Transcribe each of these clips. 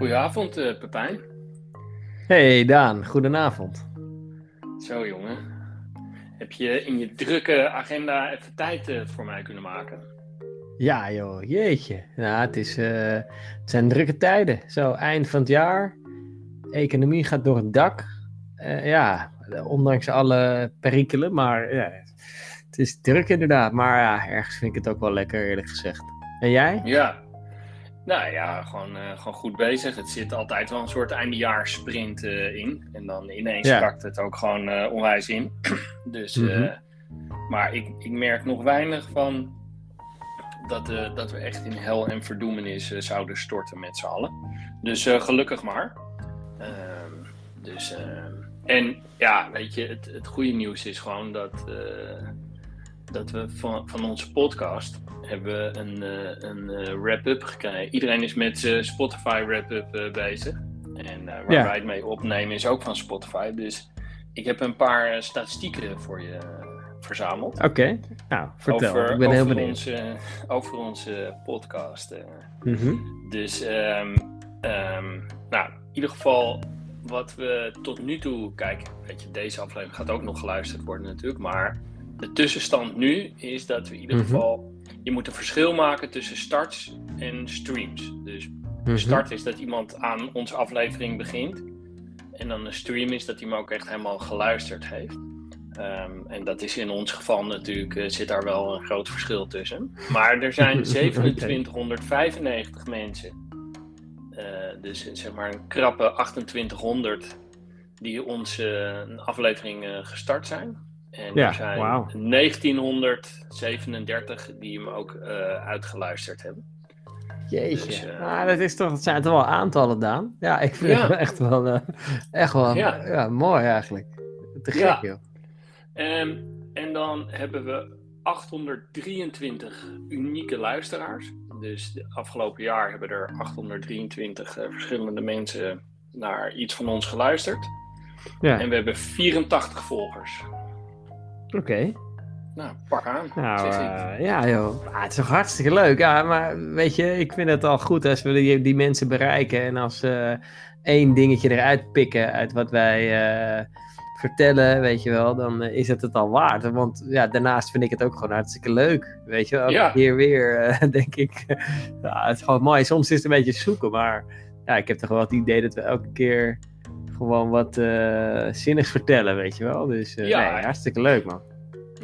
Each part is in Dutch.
Goedenavond, uh, Pepijn. Hey Daan, goedenavond. Zo jongen, heb je in je drukke agenda even tijd uh, voor mij kunnen maken? Ja joh, jeetje. Nou, het, is, uh, het zijn drukke tijden. Zo, eind van het jaar. economie gaat door het dak. ja, ondanks alle perikelen, maar ja, het is druk inderdaad. Maar ja, ergens vind ik het ook wel lekker eerlijk gezegd. En jij? Ja, nou ja, gewoon, uh, gewoon goed bezig. Het zit altijd wel een soort eindejaarssprint uh, in. En dan ineens ja. pakt het ook gewoon uh, onwijs in. dus, mm -hmm. maar ik, ik merk nog weinig van dat, dat we echt in hel en verdoemenis zouden storten met z'n allen. Dus gelukkig maar. Ehm, dus, ehm, en ja, weet je, het, het goede nieuws is gewoon dat dat we van, van onze podcast hebben een, uh, een uh, wrap-up gekregen. Iedereen is met zijn Spotify wrap-up uh, bezig. En waar ja. wij het mee opnemen is ook van Spotify. Dus ik heb een paar statistieken voor je verzameld. Oké, okay. nou vertel. Over, ik ben heel benieuwd. Onze, over onze podcast. Mm -hmm. Dus, um, um, nou, in ieder geval wat we tot nu toe... Kijk, weet je, deze aflevering gaat ook nog geluisterd worden natuurlijk. Maar de tussenstand nu is dat we in ieder geval. Je moet een verschil maken tussen starts en streams. Dus een start is dat iemand aan onze aflevering begint. En dan een stream is dat hij hem ook echt helemaal geluisterd heeft. Um, en dat is in ons geval natuurlijk, uh, zit daar wel een groot verschil tussen. Maar er zijn 2795 mensen. Uh, dus zeg maar een krappe 2800 die onze uh, aflevering gestart zijn. En ja, er zijn wow. 1937 die hem ook uh, uitgeluisterd hebben. Jeetje, dus, uh, ah, dat, is toch, dat zijn toch wel aantallen, Daan? Ja, ik vind ja. het echt wel, uh, echt wel ja. ja. mooi eigenlijk. Te gek, ja. joh. Um, en dan hebben we 823 unieke luisteraars. Dus de afgelopen jaar hebben er 823 verschillende mensen naar iets van ons geluisterd. Ja. En we hebben 84 volgers. Oké. Okay. Nou, pak aan. Nou, uh, ja joh, ah, het is toch hartstikke leuk. Ja, maar weet je, ik vind het al goed als we die, die mensen bereiken en als uh, één dingetje eruit pikken uit wat wij uh, vertellen, weet je wel, dan is het het al waard. Want ja, daarnaast vind ik het ook gewoon hartstikke leuk, weet je wel. Ja. Hier weer, denk ik, ja, het is gewoon mooi. Soms is het een beetje zoeken, maar ja, ik heb toch wel het idee dat we elke keer gewoon wat uh, zinnigs vertellen, weet je wel. Dus uh, ja. nee, hartstikke leuk, man.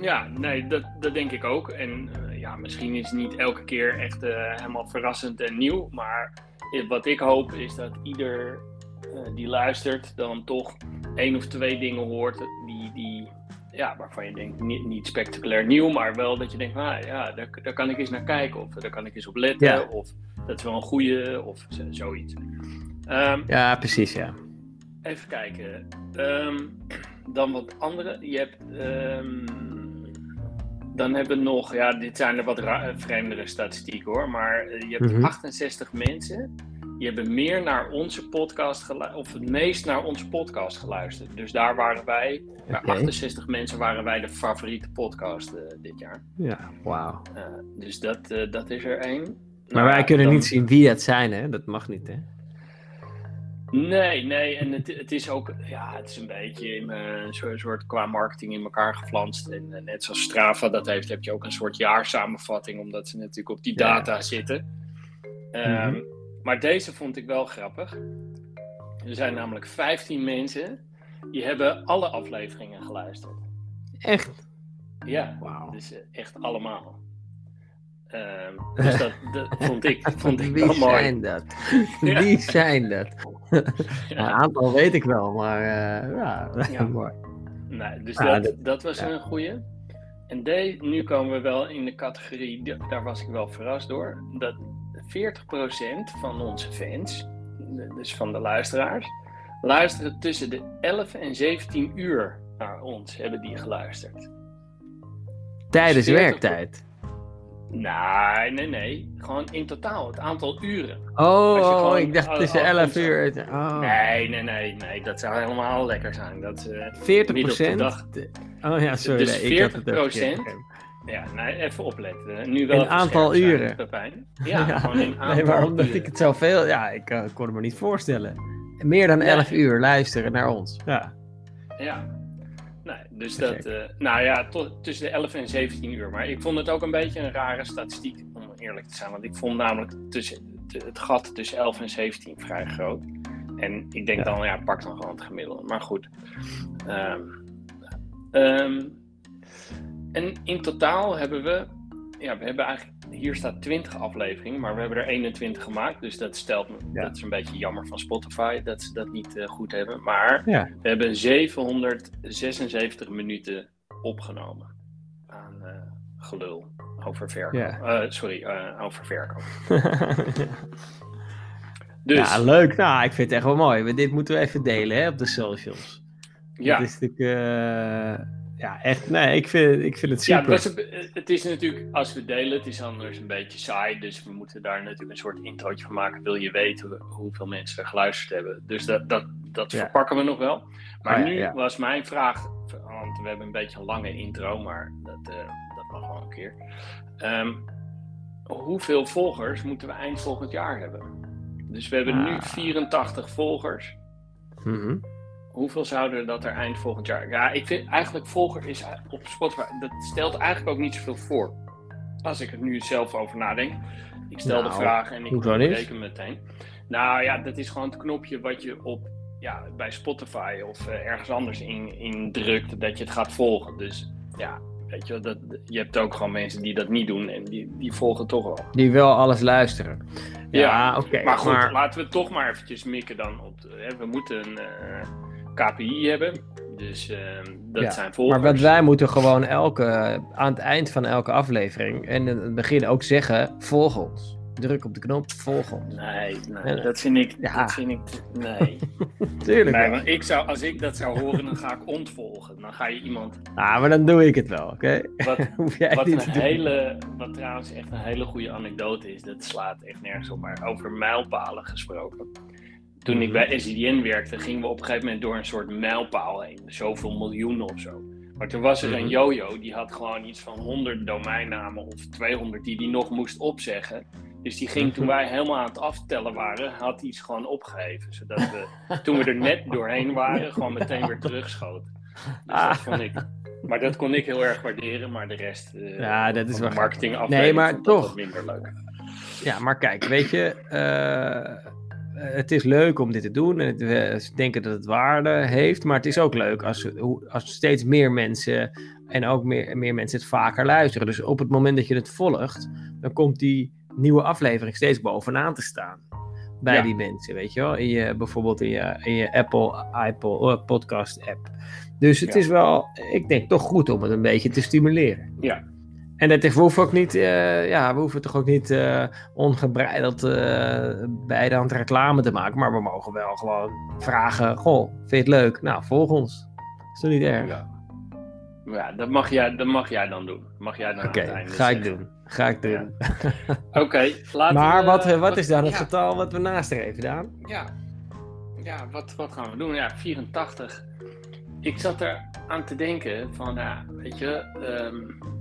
Ja, nee, dat, dat denk ik ook. En uh, ja, misschien is het niet elke keer echt helemaal verrassend en nieuw. Maar wat ik hoop is dat ieder die luistert dan toch één of twee dingen hoort die, die, ja, waarvan je denkt niet, niet spectaculair nieuw, maar wel dat je denkt, ah, ja, daar, daar kan ik eens naar kijken. Of daar kan ik eens op letten. Ja. Of dat is wel een goede, of zoiets. Um, ja, precies, ja. Even kijken. Um, dan wat andere. Je hebt. Um, dan hebben we nog. Ja, dit zijn er wat vreemdere statistieken hoor. Maar uh, je hebt mm -hmm. 68 mensen. Die hebben meer naar onze podcast geluisterd. Of het meest naar onze podcast geluisterd. Dus daar waren wij. Okay. Bij 68 mensen waren wij de favoriete podcast uh, dit jaar. Ja, wauw. Uh, dus dat, dat is er één. Maar nou, wij kunnen dan... niet zien wie het zijn, hè? Dat mag niet, hè? Nee, nee. En het, het is ook, ja, het is een beetje een soort, soort qua marketing in elkaar geflanst. En uh, net zoals Strava dat heeft, heb je ook een soort jaarsamenvatting, omdat ze natuurlijk op die data ja. zitten. Um, mm-hmm. Maar deze vond ik wel grappig. Er zijn namelijk 15 mensen die hebben alle afleveringen geluisterd. Echt? Ja, wow. dus uh, echt allemaal. Um, dus dat, dat, vond ik, vond ik Wie wel mooi. zijn dat? Wie zijn dat? Een aantal weet ik wel, maar uh, ja, ja. mooi. Nee, dus dat, dat, dat, was een goeie. En de, nu komen we wel in de categorie, daar was ik wel verrast door, dat 40% van onze fans, dus van de luisteraars, luisteren tussen de 11 en 17 uur naar ons, hebben die geluisterd. Tijdens dus werktijd? Nee, nee, nee. Gewoon in totaal, het aantal uren. Oh, gewoon, ik dacht tussen 11 uur. Oh. Nee, nee, nee, nee. Dat zou helemaal lekker zijn. Dat, uh, 40 procent? Oh ja, sorry. Dus 40 procent Ja, nee, even opletten. Nu wel een aantal uren. Pepijn. Ja, ja, gewoon een aantal nee, maar omdat ik het zoveel... Ja, ik uh, kon het me niet voorstellen. Meer dan 11 uur luisteren naar ons. Ja. Ja. Nee, dus dat... Uh, nou ja, tot, tussen de 11 en 17 uur. Maar ik vond het ook een beetje een rare statistiek, om eerlijk te zijn. Want ik vond namelijk tussen, het gat tussen 11 en 17 vrij groot. En ik denk dan, ja, pak dan gewoon het gemiddelde. Maar goed. Um, um, en in totaal hebben we, ja, we hebben eigenlijk, hier staat 20 afleveringen, maar we hebben er 21 gemaakt. Dus dat stelt me, dat is een beetje jammer van Spotify dat ze dat niet uh, goed hebben. Maar we hebben 776 minuten opgenomen aan uh, gelul over verkoop. Ja. Uh, sorry, over verkoop. dus, ja, leuk. Nou, ik vind het echt wel mooi. Dit moeten we even delen hè, op de socials. Ja. Dat is natuurlijk ja, echt. Nee, ik vind, ik vind het super. Ja, het, is, het is natuurlijk, als we delen, het is anders een beetje saai. Dus we moeten daar natuurlijk een soort introotje van maken. Wil je weten hoeveel mensen er geluisterd hebben? Dus dat, dat, dat verpakken we nog wel. Maar oh nu was mijn vraag, want we hebben een beetje een lange intro, maar dat, uh, dat mag wel een keer. Um, hoeveel volgers moeten we eind volgend jaar hebben? Dus we hebben nu 84 ah. volgers. Mm hoeveel zouden dat er eind volgend jaar? Ja, ik vind eigenlijk volger is op Spotify, dat stelt eigenlijk ook niet zoveel voor. Als ik er nu zelf over nadenk. Ik stel de nou, vraag en ik reken meteen. Nou ja, dat is gewoon het knopje wat je op ja, bij Spotify of uh, ergens anders in, in drukt dat je het gaat volgen. Dus ja, weet je, dat, je hebt ook gewoon mensen die dat niet doen en die, die volgen toch wel. Die wel alles luisteren. Ja, oké. maar goed, laten we toch maar eventjes mikken dan op. De, hè, we moeten. Uh, KPI hebben. Dus ehm, dat zijn volgers. Maar wat wij moeten gewoon elke, aan het eind van elke aflevering en in het begin ook zeggen: volg ons. Druk op de knop, volg ons. Nee, nee dat vind ik. Ja. Dat vind ik nee. Tuurlijk. Nee, want ik zou, als ik dat zou horen, dan ga ik ontvolgen. Dan ga je iemand. Ah, maar dan doe ik het wel, oké? Wat, wat een hele. Wat trouwens echt een hele goede anekdote is, dat slaat echt nergens op, maar over mijlpalen gesproken toen ik bij SIDN werkte, gingen we op een gegeven moment door een soort mijlpaal heen. Zoveel miljoenen of zo. Maar toen was er een mhm. jojo, die had gewoon iets van 100 domeinnamen of 200 die hij nog moest opzeggen. Dus die ging toen mhm. wij helemaal aan het aftellen waren, had hij iets gewoon opgegeven. Zodat we, toen we er net doorheen waren, gewoon meteen weer terugschoten. Dus dat vond ik. Maar dat kon ik heel erg waarderen, maar de rest uh, ja, dat is wel marketing Nee, maar toch. minder leuk. Ja, maar kijk, weet je, uh, eh, het is leuk om dit te doen en we denken dat het waarde heeft, maar het is ook leuk als, als steeds meer mensen en ook meer, meer mensen het vaker luisteren. Dus op het moment dat je het volgt, dan komt die nieuwe aflevering steeds bovenaan te staan bij die mensen, weet je wel? In je, bijvoorbeeld in je, in je Apple, Apple uh, podcast app. Dus het is wel, ik denk toch goed om het een beetje te stimuleren. Ja, en het, we hoeven ook niet, uh, ja, we hoeven toch ook niet uh, ongebreideld uh, bij de hand reclame te maken. Maar we mogen wel gewoon vragen: Goh, vind je het leuk? Nou, volg ons. Is toch niet erg? Ja, ja dat, mag jij, dat mag jij dan doen. Mag jij dan Oké, ga ik doen. Ga ik doen. Oké, okay, Maar wat, wat, wat, is dan het getal wat we nastreven, Daan? Ja, ja wat, wat gaan we doen? Ja, 84. Ik zat er aan te denken van, ja, weet je. Um,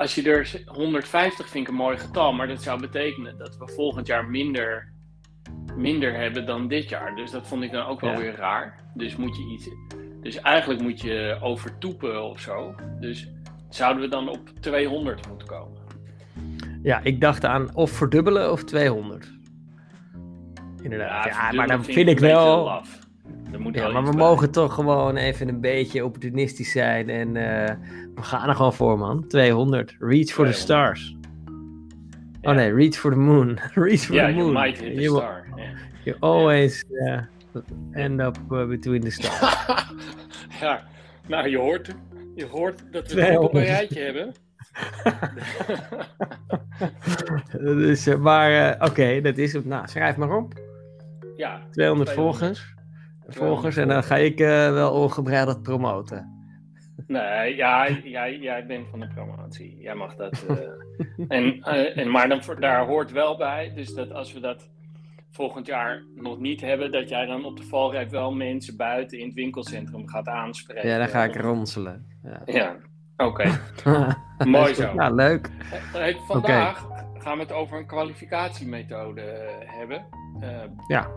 als je er 150 vind ik een mooi getal, maar dat zou betekenen dat we volgend jaar minder, minder hebben dan dit jaar. Dus dat vond ik dan ook wel weer raar. Dus moet je iets. Dus eigenlijk moet je overtoepen of zo. Dus zouden we dan op 200 moeten komen? Ja, ik dacht aan of verdubbelen of 200. Inderdaad. Ja, maar dan vind, ik wel. Ja, maar we mogen toch gewoon even een beetje opportunistisch zijn. En uh, we gaan er gewoon voor, man. 200. Reach for the stars. Oh nee, reach for the moon. reach for the moon. Yeah, you might hit the you, star. Yeah. You always yeah, end up uh, between the stars. ja, nou je hoort, je hoort dat we het op een rijtje hebben. dus, uh, maar oké, okay, dat is het. Nou, schrijf maar op. Ja. 200 volgers volgers en dan ga ik uh, wel ongebreideld promoten. Nee, ja, jij, jij bent van de promotie. Jij mag dat. Uh, en, uh, en, maar dan, daar hoort wel bij, dus dat als we dat volgend jaar nog niet hebben, dat jij dan op de valrijp wel mensen buiten in het winkelcentrum gaat aanspreken. Ja, dan ga ik ronselen. Ja, ja. Oké, mooi zo. Ja, leuk. vandaag gaan we het over een kwalificatiemethode hebben. ja.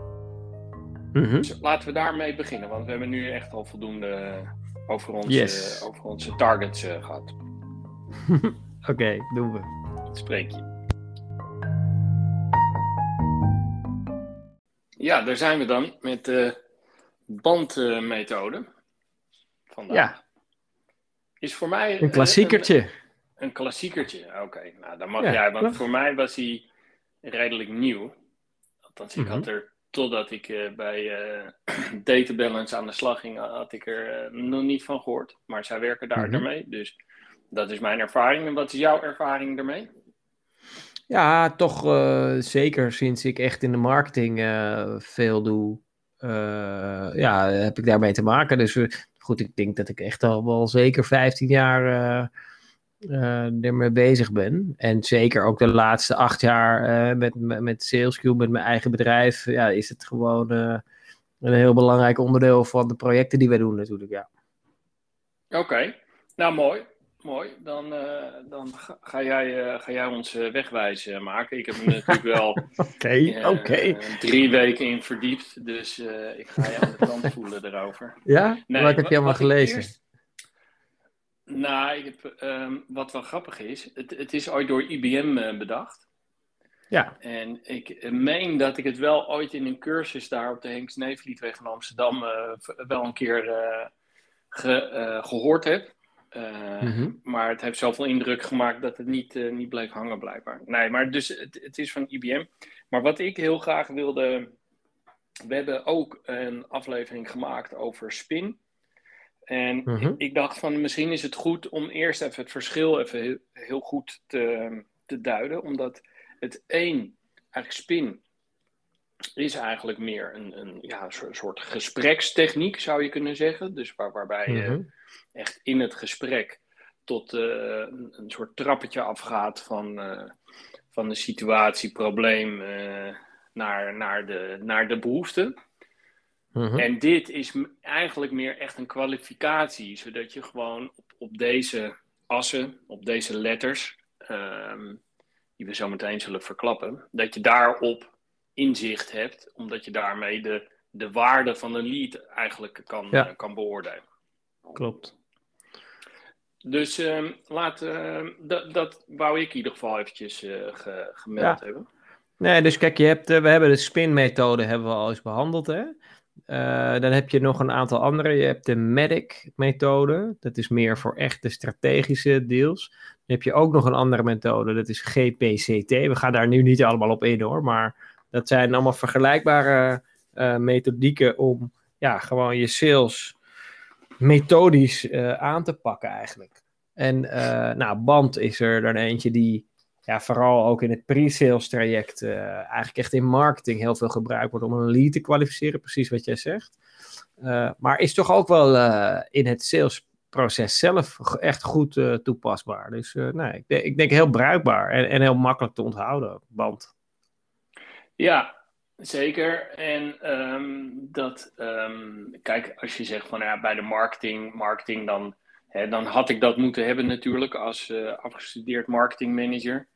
Mhm. Dus laten we daarmee beginnen, want we hebben nu echt al voldoende over onze, over onze targets gehad. Oké, doen we. Spreek je. Ja, daar zijn we dan met de bandmethode. Vandaag. Ja. Is voor mij... Een klassiekertje. Een, een klassiekertje, oké. Nou, dan mag jij, want voor mij was hij redelijk nieuw. Althans, ik mhm. had er, totdat ik uh, bij uh, Data Balance aan de slag ging, had ik er uh, nog niet van gehoord. Maar zij werken daar mm mee, dus dat is mijn ervaring. En wat is jouw ervaring daarmee? Ja, toch uh, zeker sinds ik echt in de marketing veel doe, ja, heb ik daarmee te maken. Dus goed, ik denk dat ik echt al wel zeker 15 jaar ermee bezig ben. En zeker ook de laatste acht jaar met, met SalesQ, met mijn eigen bedrijf, ja, is het gewoon een heel belangrijk onderdeel van de projecten die wij doen natuurlijk, ja. Oké, nou mooi. Mooi, dan, uh, dan ga, jij, uh, ga jij ons uh, wegwijzen maken. Ik heb me natuurlijk wel okay, okay. drie weken in verdiept, dus ik ga je aan de kant voelen erover. Ja? Nee, wat heb je allemaal gelezen? Nou, ik heb, um, wat wel grappig is, het, het is ooit door IBM bedacht. Ja. En ik meen dat ik het wel ooit in een cursus daar op de Henks Neefliedweg van Amsterdam wel een keer ge, gehoord heb. Eh, mhm. Maar het heeft zoveel indruk gemaakt dat het niet, niet bleef hangen, blijkbaar. Nee, maar dus het, het, is van IBM. Maar wat ik heel graag wilde. We hebben ook een aflevering gemaakt over spin. En mhm. ik, dacht van misschien is het goed om eerst even het verschil even heel, goed te, te duiden. Omdat het één, eigenlijk spin, is eigenlijk meer een, een ja, soort gesprekstechniek, zou je kunnen zeggen. Dus waar, waarbij je mhm echt in het gesprek tot uh, een, soort trappetje afgaat van, uh, van de situatie, probleem uh, naar, naar, de, naar de behoefte. Mhm. En dit is eigenlijk meer echt een kwalificatie, zodat je gewoon op, op deze assen, op deze letters, um, die we zo meteen zullen verklappen, dat je daarop inzicht hebt, omdat je daarmee de, de waarde van een lead eigenlijk kan, ja. kan beoordelen. Klopt. Dus uh, laat, uh, dat, wou ik in ieder geval eventjes ge, gemeld ja. hebben. Nee, dus kijk, je hebt, eh, we hebben de spin-methode hebben we al eens behandeld. Hè? Dan heb je nog een aantal andere. Je hebt de MEDIC-methode. Dat is meer voor echte strategische deals. Dan heb je ook nog een andere methode. Dat is GPCT. We gaan daar nu niet allemaal op in hoor. Maar dat zijn allemaal vergelijkbare methodieken om ja, gewoon je sales methodisch uh, aan te pakken eigenlijk. En nou, Band is er dan eentje die ja, vooral ook in het pre-sales traject uh, eigenlijk echt in marketing heel veel gebruikt wordt om een lead te kwalificeren, precies wat jij zegt. maar is toch ook wel in het salesproces zelf echt goed toepasbaar. Dus nee, ik, denk, ik denk heel bruikbaar en, en heel makkelijk te onthouden, Band. Ja, Zeker. En um, dat, um, kijk, als je zegt van ja, bij de marketing, marketing dan, hè, dan had ik dat moeten hebben natuurlijk als uh, afgestudeerd marketingmanager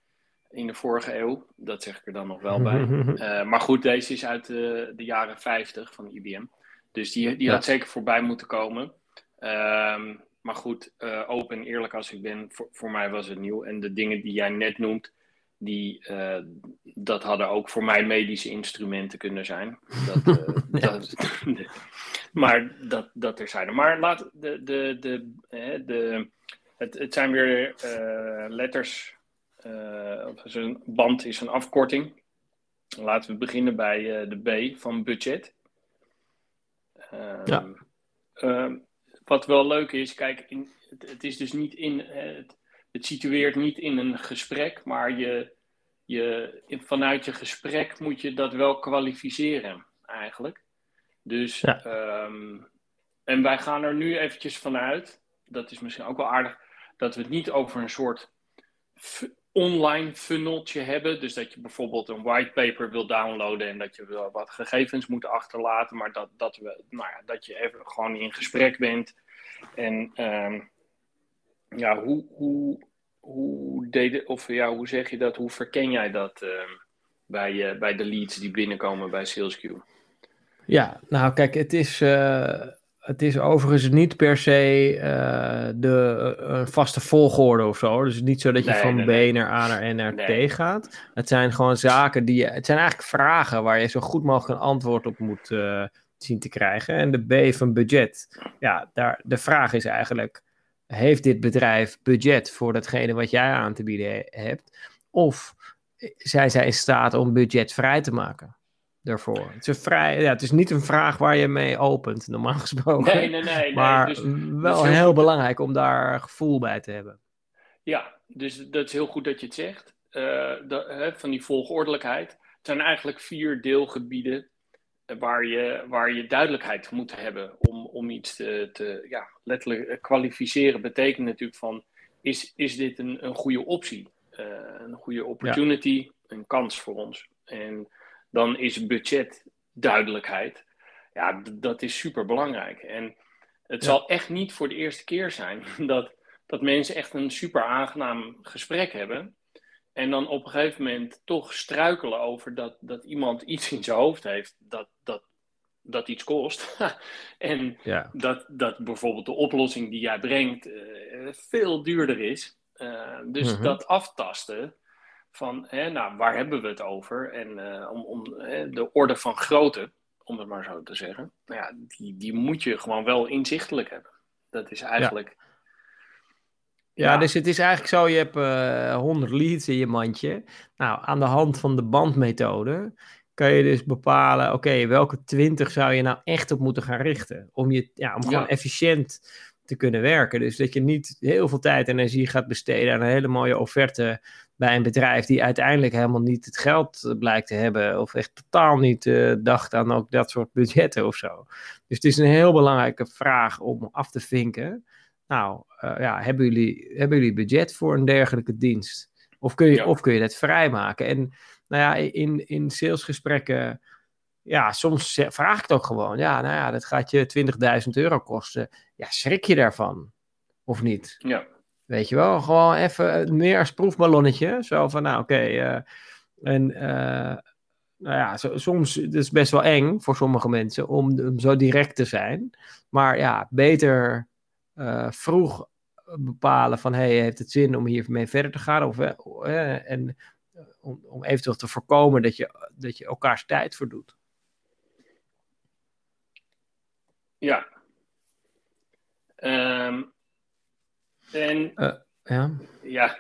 in de vorige eeuw. Dat zeg ik er dan nog wel bij. uh, maar goed, deze is uit de, de jaren 50 van IBM. Dus die, die had zeker voorbij moeten komen. Um, maar goed, uh, open en eerlijk als ik ben, voor, voor mij was het nieuw. En de dingen die jij net noemt, die, uh, dat hadden ook voor mij medische instrumenten kunnen zijn. Dat, dat, maar dat, dat er zijn. Maar laat de, de, de, hè, de, het, het zijn weer letters. Of een band is een afkorting. Laten we beginnen bij de B van budget. ja. Ehm, wat wel leuk is, kijk, in, het, het, is dus niet in. Het, het situeert niet in een gesprek, maar je, je, vanuit je gesprek moet je dat wel kwalificeren, eigenlijk. Dus, ehm, en wij gaan er nu eventjes vanuit, dat is misschien ook wel aardig, dat we het niet over een soort online funneltje hebben. Dus dat je bijvoorbeeld een whitepaper wil downloaden en dat je wat gegevens moet achterlaten, maar dat, dat, we, nou ja, dat je even gewoon in gesprek bent en um, ja, hoe, hoe, hoe, deed, of, ja, hoe zeg je dat? Hoe verken jij dat ehm, bij, uh, bij de leads die binnenkomen bij SalesQ? Ja, nou kijk, het is, uh, het is overigens niet per se uh, de uh, vaste volgorde of zo. Dus niet zo dat je nee, van nee, B naar A naar N naar. T gaat. Het zijn gewoon zaken die je. Het zijn eigenlijk vragen waar je zo goed mogelijk een antwoord op moet zien te krijgen. En de B van budget. Ja, daar, de vraag is eigenlijk: heeft dit bedrijf budget voor datgene wat jij aan te bieden hebt? Of zijn zij in staat om budget vrij te maken? Daarvoor. Het is, vrij, ja, het is niet een vraag waar je mee opent, normaal gesproken. Nee, nee, nee. maar dus, wel dus heel belangrijk om daar gevoel bij te hebben. Ja, dus dat is heel goed dat je het zegt. Uh, dat, hè, van die volgordelijkheid. Het zijn eigenlijk vier deelgebieden waar je, waar je duidelijkheid moet hebben om, om iets te, te ja, letterlijk eh, kwalificeren. Betekent natuurlijk van, is, is dit een, een goede optie? Uh, een goede opportunity, ja. een kans voor ons. En dan is budget duidelijkheid. Ja, dat is super belangrijk. En het ja. zal echt niet voor de eerste keer zijn dat, dat mensen echt een super aangenaam gesprek hebben. En dan op een gegeven moment toch struikelen over dat, dat iemand iets in zijn hoofd heeft dat, dat, dat iets kost. en ja. dat, dat bijvoorbeeld de oplossing die jij brengt uh, veel duurder is. Uh, dus -hmm. dat aftasten, van hè, nou, waar hebben we het over? En uh, om, om hè, de orde van grootte, om het maar zo te zeggen, nou ja, die, die moet je gewoon wel inzichtelijk hebben. Dat is eigenlijk. Ja. Ja, ja, dus het is eigenlijk zo, je hebt uh, 100 leads in je mandje. Nou, aan de hand van de bandmethode kan je dus bepalen, oké, okay, welke 20 zou je nou echt op moeten gaan richten? Om, je, ja, om gewoon efficiënt te kunnen werken. Dus dat je niet heel veel tijd en energie gaat besteden aan een hele mooie offerte bij een bedrijf die uiteindelijk helemaal niet het geld eh, blijkt te hebben. Of echt totaal niet uh, dacht aan ook dat soort budgetten of zo. Dus het is een heel belangrijke vraag om af te vinken. Nou, uh, ja, hebben jullie, hebben jullie budget voor een dergelijke dienst? Of kun je, ja. of kun je dat vrijmaken? En nou ja, in, in salesgesprekken, ja, soms vraag ik het ook gewoon. Ja, nou ja, dat gaat je 20.000 euro kosten. Ja, schrik je daarvan? Of niet? Ja. Weet je wel, gewoon even meer als proefballonnetje. Zo van, nou oké. Okay, uh, en uh, nou ja, so, soms het is best wel eng voor sommige mensen om, zo direct te zijn. Maar ja, beter uh, vroeg bepalen van, hey, heeft het zin om hiermee verder te gaan? Of, en om, om eventueel te voorkomen dat je, dat je elkaars tijd verdoet. Ja. Um, en uh, ja, ja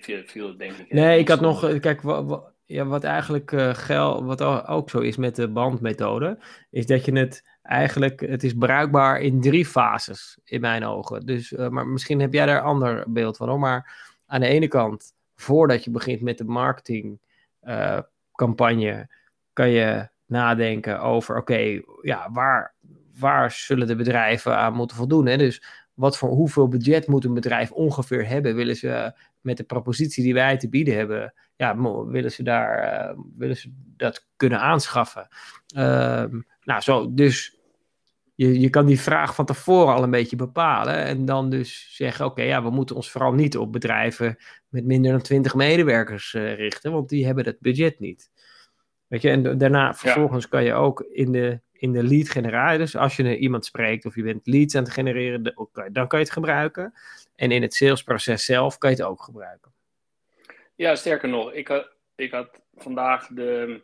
viel, viel denk ik. Nee, ik had nog, kijk, wat, ja, wat eigenlijk uh, gel, wat ook zo is met de bandmethode, is dat je het eigenlijk, het is bruikbaar in drie fases in mijn ogen. Dus, uh, maar misschien heb jij daar een ander beeld van, hoor. maar aan de ene kant, voordat je begint met de marketingcampagne, kan je nadenken over, oké, okay, ja, waar, waar zullen de bedrijven aan moeten voldoen? Hè? Dus wat voor hoeveel budget moet een bedrijf ongeveer hebben? Willen ze met de propositie die wij te bieden hebben, ja, willen ze daar uh, willen ze dat kunnen aanschaffen? Uh, nou, zo, dus je, je kan die vraag van tevoren al een beetje bepalen en dan dus zeggen: oké, okay, ja, we moeten ons vooral niet op bedrijven met minder dan 20 medewerkers uh, richten, want die hebben dat budget niet. Weet je, en daarna vervolgens ja. kan je ook in de in de lead generatie. Dus als je iemand spreekt of je bent leads aan het genereren, dan kan je het gebruiken. En in het salesproces zelf kan je het ook gebruiken. Ja, sterker nog, ik had, ik had vandaag de.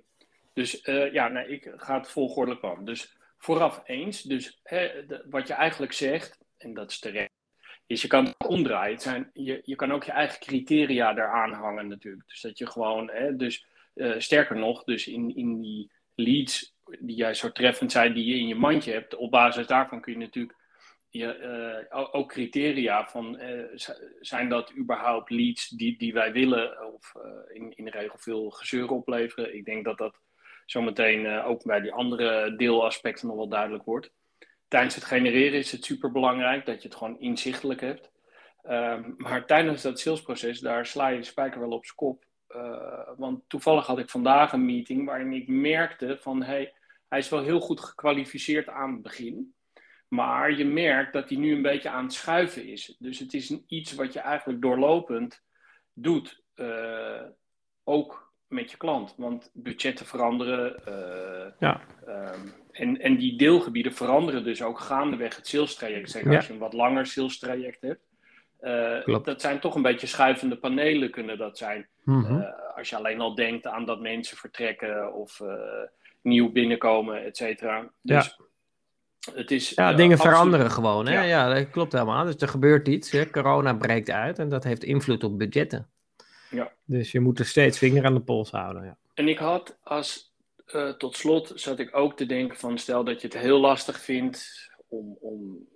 Dus uh, ja, ik ga het volgordelijk van. Dus vooraf eens. Dus hè, wat je eigenlijk zegt, en dat is terecht, is je kan het omdraaien. Zijn, je, je kan ook je eigen criteria daaraan hangen natuurlijk. Dus dat je gewoon, hè, dus uh, sterker nog, dus in, in die leads die juist zo treffend zijn die je in je mandje hebt. Op basis daarvan kun je natuurlijk je, uh, ook criteria van uh, zijn dat überhaupt leads die, die wij willen of uh, in, in de regel veel gezeur opleveren. Ik denk dat dat zometeen ook bij die andere deelaspecten nog wel duidelijk wordt. Tijdens het genereren is het super belangrijk dat je het gewoon inzichtelijk hebt. Um, maar tijdens dat salesproces, daar sla je de spijker wel op zijn kop. Uh, want toevallig had ik vandaag een meeting waarin ik merkte van hey, hij is wel heel goed gekwalificeerd aan het begin. Maar je merkt dat die nu een beetje aan het schuiven is. Dus het is iets wat je eigenlijk doorlopend doet. Uh, ook met je klant. Want budgetten veranderen. Uh, ja. Um, en, en die deelgebieden veranderen dus ook gaandeweg het sales traject. Zeker als je een wat langer sales traject hebt. Uh, dat zijn toch een beetje schuivende panelen kunnen dat zijn. Mm als je alleen al denkt aan dat mensen vertrekken of nieuw binnenkomen, et cetera. Dus ja. het is... Ja, dingen veranderen gewoon. Hè? Ja. ja. dat klopt helemaal. Dus er gebeurt iets. Hè? Corona breekt uit en dat heeft invloed op budgetten. Ja. Dus je moet er steeds vinger aan de pols houden. Ja. En ik had als tot slot zat ik ook te denken van stel dat je het heel lastig vindt om, om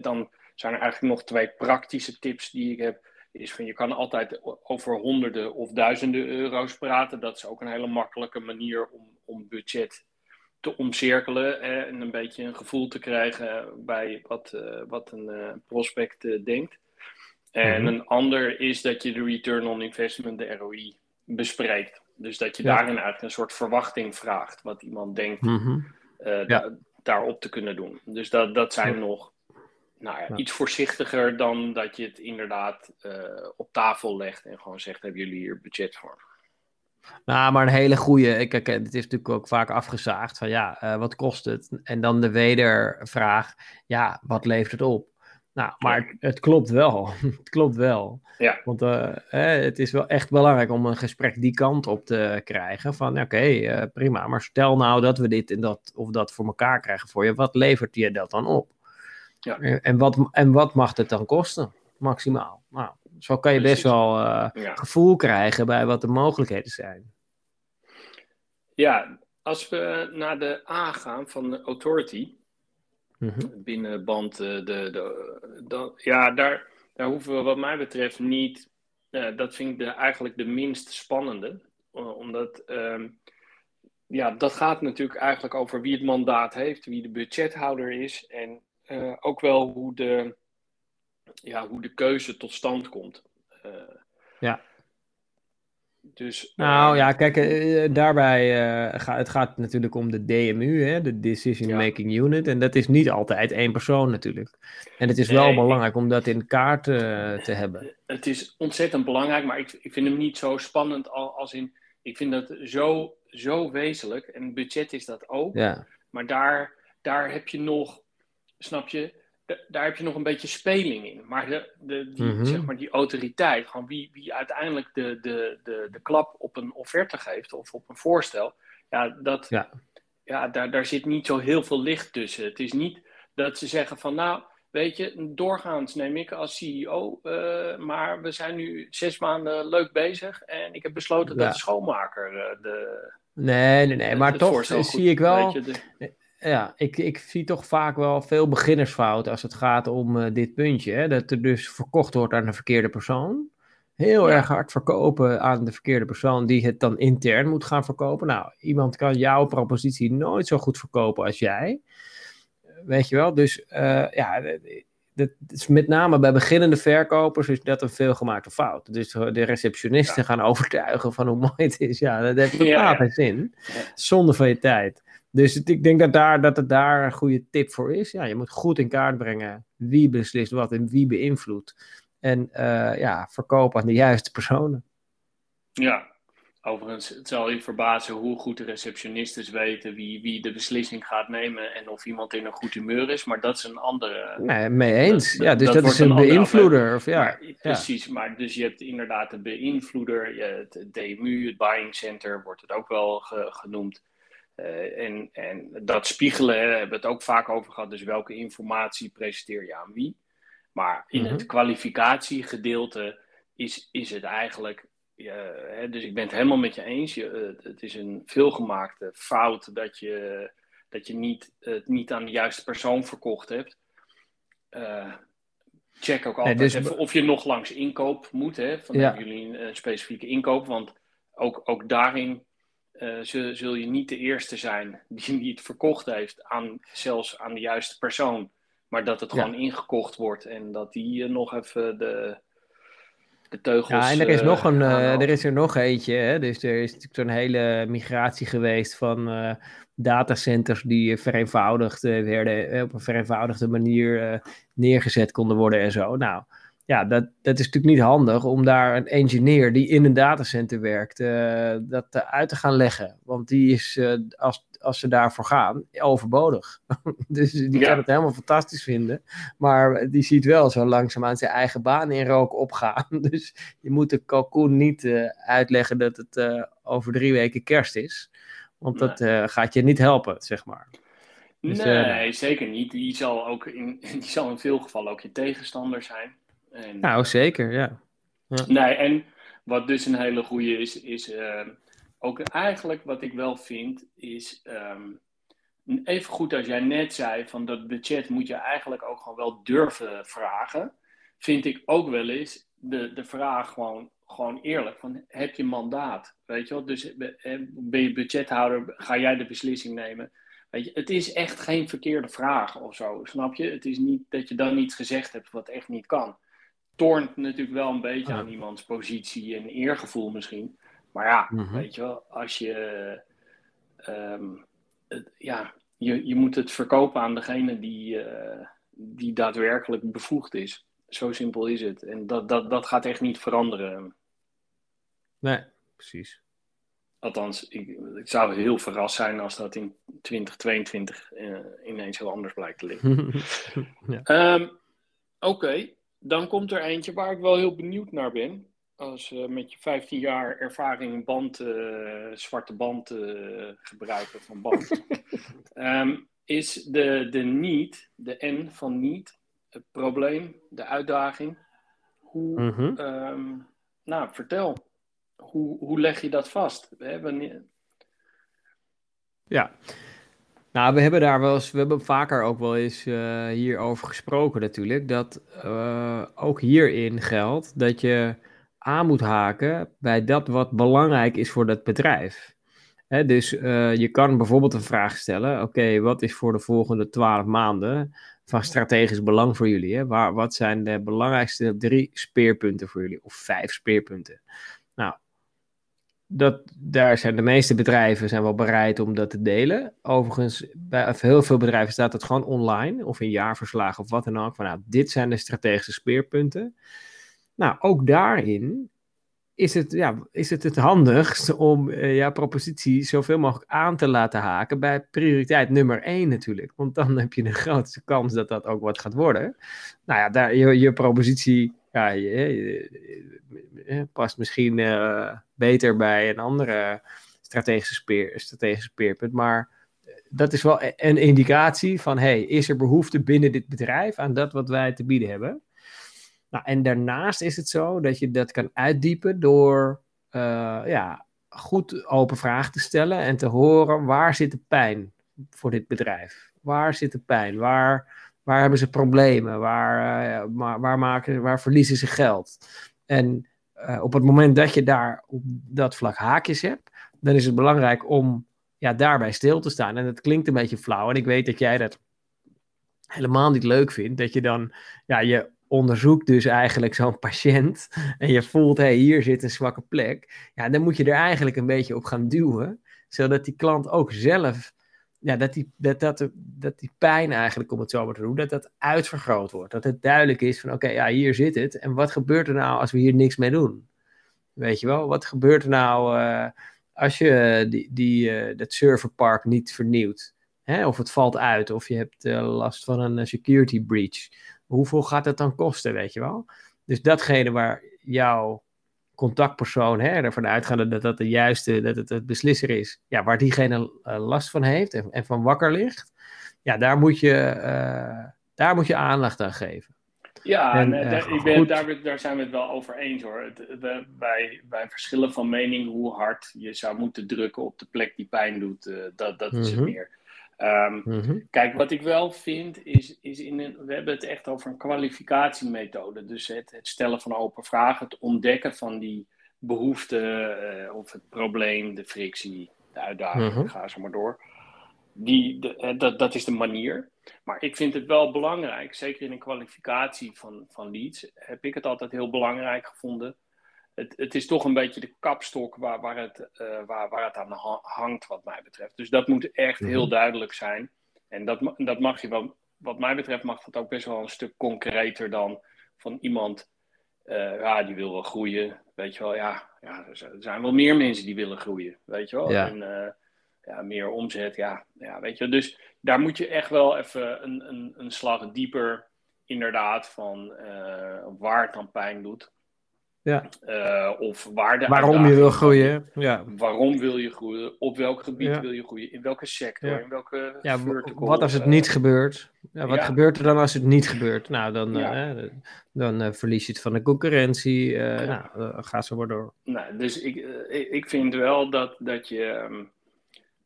dan zijn er eigenlijk nog twee praktische tips die ik heb. Is van je kan altijd over honderden of duizenden euro's praten. Dat is ook een hele makkelijke manier om, om budget te omcirkelen en een beetje een gevoel te krijgen bij wat, uh, wat een prospect denkt. En mhm. een ander is dat je de return on investment, de ROI, bespreekt. Dus dat je daarin eigenlijk een soort verwachting vraagt, wat iemand denkt mhm. daarop te kunnen doen. Dus dat, dat zijn nog nou ja, iets voorzichtiger dan dat je het inderdaad uh, op tafel legt en gewoon zegt: hebben jullie hier budget voor? Nou, maar een hele goede. Kijk, het is natuurlijk ook vaak afgezaagd van ja, uh, wat kost het? En dan de wedervraag: ja, wat levert het op? Nou, maar het, klopt wel. het klopt wel. Ja. Want uh, het is wel echt belangrijk om een gesprek die kant op te krijgen. Van oké, prima, maar stel nou dat we dit en dat of dat voor elkaar krijgen voor je. Wat levert je dat dan op? Ja. En, wat, en wat mag het dan kosten? Maximaal. Nou, zo kan je best wel uh, gevoel krijgen bij wat de mogelijkheden zijn. Ja, als we naar de A gaan van de authority, Mm Binnenband, eh, de, de, de, ja, daar, daar hoeven we wat mij betreft niet. Uh, dat vind ik de, eigenlijk de minst spannende. Omdat uh, ja, dat gaat natuurlijk eigenlijk over wie het mandaat heeft, wie de budgethouder is en ook wel hoe de, ja, hoe de keuze tot stand komt. ja. Dus, nou ja, kijk, daarbij gaat het gaat natuurlijk om de DMU, hè, de Decision Making Unit. En dat is niet altijd één persoon natuurlijk. En het is wel belangrijk om dat in kaart te hebben. Het is ontzettend belangrijk, maar ik, ik vind hem niet zo spannend als in... Ik vind dat zo, zo wezenlijk. En budget is dat ook. Ja. Maar daar, daar heb je nog, snap je daar heb je nog een beetje speling in. Maar, de, de, die, mhm. zeg maar die autoriteit, gewoon wie, wie uiteindelijk de, de, de, de klap op een offerte geeft of op een voorstel, ja, dat, ja. Ja, daar, daar zit niet zo heel veel licht tussen. Het is niet dat ze zeggen van nou, weet je, doorgaans neem ik als CEO, uh, maar we zijn nu zes maanden leuk bezig en ik heb besloten dat de schoonmaker uh, de. Nee, nee, nee, maar toch zie ik wel. Ja, ik, ik zie toch vaak wel veel beginnersfouten als het gaat om uh, dit puntje. Hè? Dat er dus verkocht wordt aan de verkeerde persoon. Heel erg hard verkopen aan de verkeerde persoon die het dan intern moet gaan verkopen. Nou, iemand kan jouw propositie nooit zo goed verkopen als jij. Weet je wel? Dus uh, ja, dat is met name bij beginnende verkopers is dat een veelgemaakte fout. Dus de receptionisten gaan overtuigen van hoe mooi het is. Ja, dat heeft totaal geen zin. Zonde van je tijd. Dus ik denk dat, daar, dat het daar een goede tip voor is. Ja, je moet goed in kaart brengen wie beslist wat en wie beïnvloedt. En uh, ja, verkopen aan de juiste personen. Ja, overigens, het zal je verbazen hoe goed de receptionistes weten wie, wie de beslissing gaat nemen en of iemand in een goed humeur is. Maar dat is een andere. Nee, mee eens. ja, dus dat, is een, beïnvloeder. Of, ja, precies, maar dus je hebt inderdaad de beïnvloeder, het DMU, het buying center wordt het ook wel genoemd. Uh, en, en dat spiegelen hè, hebben we het ook vaak over gehad. Dus welke informatie presenteer je aan wie? Maar in het mhm. kwalificatiegedeelte is, is het eigenlijk. Uh, hè, dus ik ben het helemaal met je eens. Je, uh, het is een veelgemaakte fout dat je, dat je niet, het niet aan de juiste persoon verkocht hebt. check ook altijd dus... even of je nog langs inkoop moet. Hè, van ja. jullie een specifieke inkoop. Want ook, ook daarin uh, zul, zul, je niet de eerste zijn die het verkocht heeft aan zelfs aan de juiste persoon. Maar dat het gewoon ingekocht wordt en dat die uh, nog even de, de teugels. Ja, en er is, nog een, er is er nog eentje. Hè? Dus er is natuurlijk zo'n hele migratie geweest van datacenters die vereenvoudigd werden, op een vereenvoudigde manier neergezet konden worden en zo. Nou, ja, dat, dat is natuurlijk niet handig om daar een engineer die in een datacenter werkt, uh, dat uit te gaan leggen. Want die is, uh, als, als ze daarvoor gaan, overbodig. dus die kan het helemaal fantastisch vinden. Maar die ziet wel zo langzaamaan zijn eigen baan in rook opgaan. dus je moet de kalkoen niet uh, uitleggen dat het over drie weken kerst is. Want dat gaat je niet helpen, zeg maar. Dus, nee, zeker niet. Die zal, ook in, die zal in veel gevallen ook je tegenstander zijn. En, nou, zeker, ja. ja. Nee, en wat dus een hele goede is, is uh, ook eigenlijk wat ik wel vind, is um, even goed als jij net zei, van dat budget moet je eigenlijk ook gewoon wel durven vragen. Vind ik ook wel eens de, de vraag gewoon, gewoon eerlijk, van heb je mandaat? Weet je wel, dus eh, ben je budgethouder, ga jij de beslissing nemen? Weet je, het is echt geen verkeerde vraag of zo, snap je? Het is niet dat je dan iets gezegd hebt wat echt niet kan tornt natuurlijk wel een beetje aan iemands positie en eergevoel misschien. Maar ja, mhm. weet je wel, als je. Ehm, ja, je, je moet het verkopen aan degene die, uh, die daadwerkelijk bevoegd is. Zo simpel is het. En dat, dat, dat gaat echt niet veranderen. Nee, precies. Althans, ik, ik zou heel verrast zijn als dat in 2022 uh, eh, ineens heel anders blijkt te liggen. ja. Ehm, oké, dan komt er eentje waar ik wel heel benieuwd naar ben. Als uh, met je 15 jaar ervaring band, uh, zwarte band uh, gebruiken van band. um, is de, de niet, de N van niet, het probleem, de uitdaging. Hoe, mm -hmm. um, nou, vertel. Hoe, hoe leg je dat vast? Hè, wanneer... Ja, nou, we hebben daar wel eens, we hebben vaker ook wel eens uh, hierover gesproken natuurlijk. Dat uh, ook hierin geldt dat je aan moet haken bij dat wat belangrijk is voor dat bedrijf. Hè, dus uh, je kan bijvoorbeeld een vraag stellen: oké, wat is voor de volgende twaalf maanden van strategisch belang voor jullie? Hè? Waar, wat zijn de belangrijkste drie speerpunten voor jullie? Of vijf speerpunten? Dat, daar zijn de meeste bedrijven zijn wel bereid om dat te delen. Overigens, bij heel veel bedrijven staat het gewoon online of in jaarverslagen of wat dan ook. Nou, dit zijn de strategische speerpunten. Nou, ook daarin is het, ja, is het het handigst om uh, ja, propositie zoveel mogelijk aan te laten haken bij prioriteit nummer één natuurlijk. Want dan heb je de grootste kans dat dat ook wat gaat worden. Nou ja, daar, je, je propositie ja, past misschien uh, beter bij een andere strategische, speer, strategische speerpunt. Maar dat is wel een indicatie van, hey, is er behoefte binnen dit bedrijf aan dat wat wij te bieden hebben? Nou, en daarnaast is het zo dat je dat kan uitdiepen door ja, goed open vragen te stellen en te horen waar zit de pijn voor dit bedrijf? Waar zit de pijn? Waar, waar hebben ze problemen? Waar, waar, waar, maken, waar verliezen ze geld? En uh, op het moment dat je daar op dat vlak haakjes hebt, dan is het belangrijk om ja, daarbij stil te staan. En het klinkt een beetje flauw. En ik weet dat jij dat helemaal niet leuk vindt. Dat je dan, ja, je onderzoekt dus eigenlijk zo'n patiënt. En je voelt, hé, hey, hier zit een zwakke plek. Ja, dan moet je er eigenlijk een beetje op gaan duwen. Zodat die klant ook zelf ja, dat, die, dat, dat, dat die pijn eigenlijk, om het zo maar te doen, dat dat uitvergroot wordt. Dat het duidelijk is van, oké, ja, hier zit het. En wat gebeurt er nou als we hier niks mee doen? Weet je wel, wat gebeurt er nou uh, als je die, die, uh, dat serverpark niet vernieuwt? Hè? Of het valt uit, of je hebt uh, last van een security breach. Hoeveel gaat dat dan kosten, weet je wel? Dus datgene waar jouw contactpersoon hè, ervan uitgaande dat dat de juiste, dat het het beslisser is, ja, waar diegene uh, last van heeft en, en, van wakker ligt, ja, daar moet je, uh, daar moet je aandacht aan geven. Ja, en, en, uh, ik ben, daar, daar, zijn we het wel over eens hoor. Het, we, wij, wij verschillen van mening hoe hard je zou moeten drukken op de plek die pijn doet. dat dat is het mhm. meer. Um, mm-hmm. Kijk, wat ik wel vind is, is in een, we hebben het echt over een kwalificatiemethode. Dus het, het stellen van open vragen, het ontdekken van die behoefte uh, of het probleem, de frictie, de uitdaging, mm-hmm. ga zo maar door. die, de, dat, dat is de manier. Maar ik vind het wel belangrijk, zeker in een kwalificatie van, van leads, heb ik het altijd heel belangrijk gevonden. Het, het is toch een beetje de kapstok waar, waar, het, uh, waar, waar het aan hangt, wat mij betreft. Dus dat moet echt heel mhm. duidelijk zijn. En dat, dat mag je wel, wat mij betreft, mag dat ook best wel een stuk concreter dan van iemand, uh, ja, die wil wel groeien. Weet je wel, ja, ja, er zijn wel meer mensen die willen groeien. Weet je wel. Ja. En, uh, ja, meer omzet, ja, ja, weet je. Dus daar moet je echt wel even een, een, een slag dieper, inderdaad, van uh, waar het dan pijn doet. Ja. Uh, of waar de waarom je wil groeien. Ja. Waarom wil je groeien? Op welk gebied wil je groeien? In welke sector? Ja. In welke ja, wat als het niet gebeurt? Ja, wat gebeurt er dan als het niet gebeurt? Nou, dan, uh, dan uh, verlies je het van de concurrentie. Nou, ga zo maar door. Nou, dus ik, ik vind wel dat, dat je... Um,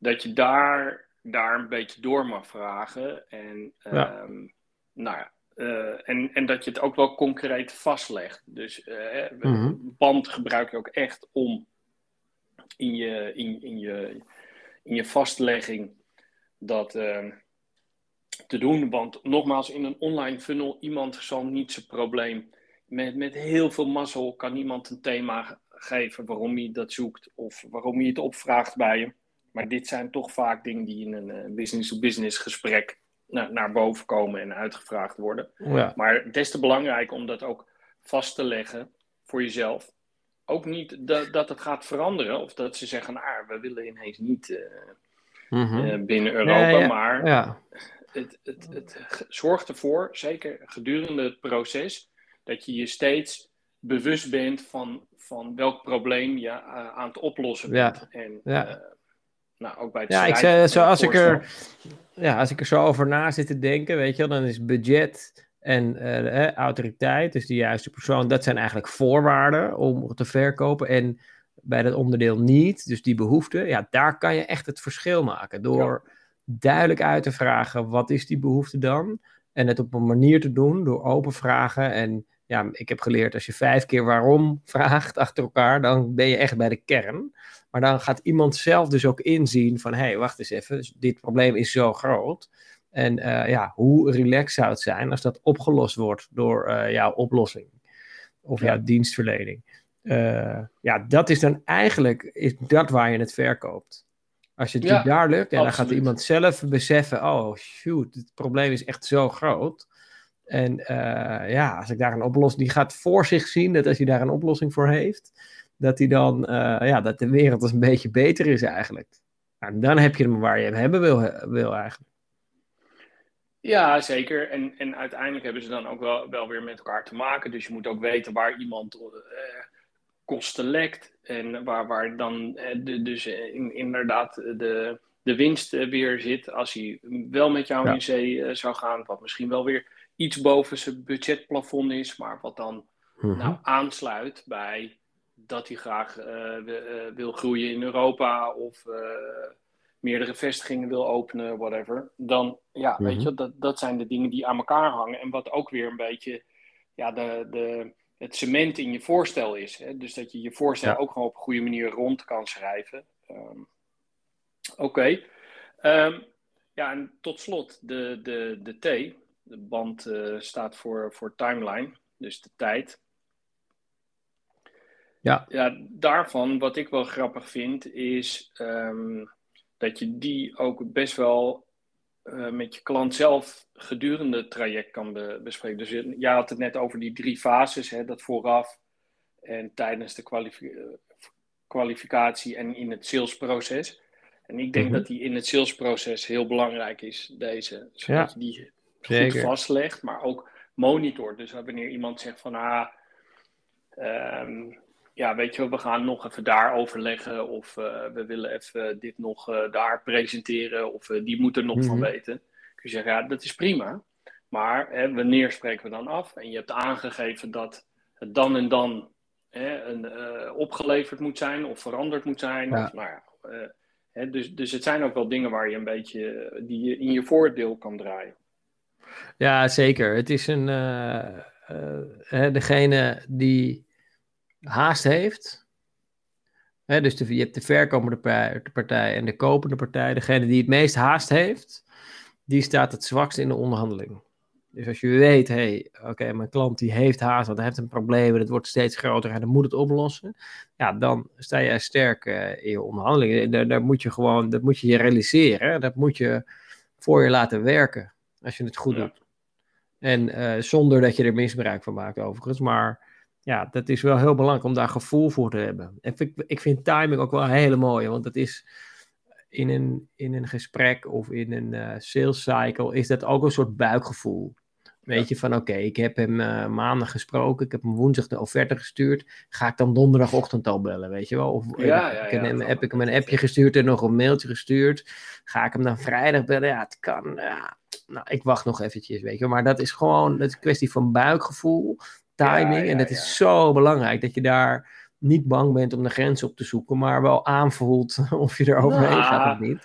dat je daar, daar een beetje door mag vragen. En, ja. um, nou ja, uh, en, en dat je het ook wel concreet vastlegt. Dus uh, mm-hmm. band gebruik je ook echt om in je, in, in je, in je vastlegging dat uh, te doen. Want nogmaals, in een online funnel, iemand zal niet zijn probleem. Met, met heel veel mazzel kan iemand een thema geven waarom hij dat zoekt of waarom hij het opvraagt bij je. Maar dit zijn toch vaak dingen die in een business-to-business gesprek naar, naar boven komen en uitgevraagd worden. Ja. Maar des te belangrijk om dat ook vast te leggen voor jezelf. Ook niet dat, dat het gaat veranderen of dat ze zeggen, ah, we willen ineens niet uh, mm-hmm. uh, binnen Europa, ja, maar ja. Het, het, het zorgt ervoor, zeker gedurende het proces, dat je je steeds bewust bent van, van welk probleem je uh, aan het oplossen bent. En, nou, ook bij het ja, ik zei, zo, als, ik er, ja, als ik er zo over na zit te denken, weet je, dan is budget en uh, eh, autoriteit, dus de juiste persoon, dat zijn eigenlijk voorwaarden om te verkopen. En bij dat onderdeel niet, dus die behoefte, ja, daar kan je echt het verschil maken. Door duidelijk uit te vragen, wat is die behoefte dan? En het op een manier te doen, door open vragen. En ja, ik heb geleerd, als je vijf keer waarom vraagt achter elkaar, dan ben je echt bij de kern. Maar dan gaat iemand zelf dus ook inzien van, hé, hey, wacht eens even, dit probleem is zo groot. En uh, ja, hoe relaxed zou het zijn als dat opgelost wordt door uh, jouw oplossing of ja. jouw dienstverlening. Uh, ja, dat is dan eigenlijk is dat waar je het verkoopt. Als je het ja, daar lukt en dan gaat iemand zelf beseffen, oh shoot, het probleem is echt zo groot. En ja, als ik daar een oplossing, die gaat voor zich zien dat als hij daar een oplossing voor heeft, dat hij dan, uh, ja, dat de wereld een beetje beter is eigenlijk. Nou, dan heb je hem waar je hem hebben wil, wil eigenlijk. Ja, zeker. En, en uiteindelijk hebben ze dan ook wel, wel weer met elkaar te maken. Dus je moet ook weten waar iemand uh, kosten lekt. En waar, waar dan de, dus in, inderdaad de, de winst weer zit. Als hij wel met jou ja. in zee zou gaan. Wat misschien wel weer iets boven zijn budgetplafond is. Maar wat dan mm-hmm. nou, aansluit bij dat hij graag uh, wil groeien in Europa of uh, meerdere vestigingen wil openen, whatever. Dan, ja, weet je, dat, dat zijn de dingen die aan elkaar hangen. En wat ook weer een beetje ja, de, de, het cement in je voorstel is. Hè? Dus dat je je voorstel ja. ook gewoon op een goede manier rond kan schrijven. Um, Oké. Okay. Um, ja, en tot slot de, de, de T. De band uh, staat voor, voor timeline, dus de tijd. Ja. ja, daarvan, wat ik wel grappig vind, is um, dat je die ook best wel uh, met je klant zelf gedurende het traject kan be bespreken. Dus je, jij had het net over die drie fases, hè, dat vooraf en tijdens de kwalific kwalificatie en in het salesproces. En ik denk mm -hmm. dat die in het salesproces heel belangrijk is, deze. Zodat ja. je die goed vastlegt, maar ook monitort. Dus wanneer iemand zegt van, ah, um, ja, weet je, we gaan nog even daar overleggen of uh, we willen even dit nog uh, daar presenteren of uh, die moet er nog mm -hmm. van weten. Kun je zeggen, ja, dat is prima. Maar hè, wanneer spreken we dan af? En je hebt aangegeven dat het dan en dan hè, een, opgeleverd moet zijn of veranderd moet zijn. Ja. Of, nou ja, hè, dus, dus het zijn ook wel dingen waar je een beetje die je in je voordeel kan draaien. Ja, zeker. Het is een degene die haast heeft. dus de, je hebt de verkopende partij en de kopende partij. Degene die het meest haast heeft, die staat het zwakst in de onderhandeling. Dus als je weet, hé, hey, oké, mijn klant die heeft haast, want hij heeft een probleem en het wordt steeds groter en dan moet het oplossen. Ja, dan sta je sterk uh, in je onderhandelingen. Daar, daar, moet je gewoon, dat moet je je realiseren. Dat moet je voor je laten werken, als je het goed doet. En uh, zonder dat je er misbruik van maakt overigens, maar ja, dat is wel heel belangrijk om daar gevoel voor te hebben. En ik, ik vind timing ook wel hele mooie, want dat is in een, in een gesprek of in een uh, sales cycle, is dat ook een soort buikgevoel. Weet je, van oké, ik heb hem uh, maandag gesproken, ik heb hem woensdag de offerte gestuurd. Ga ik dan donderdagochtend al bellen, weet je wel? Of ja, ja, ja, hem, heb ik hem een appje gestuurd en nog een mailtje gestuurd. Ga ik hem dan vrijdag bellen? Ja, het kan. Ja. Nou, ik wacht nog eventjes, weet je Maar dat is gewoon dat is een kwestie van buikgevoel, timing. en dat is zo belangrijk dat je daar niet bang bent om de grens op te zoeken, maar wel aanvoelt of je er overheen nou, gaat of niet.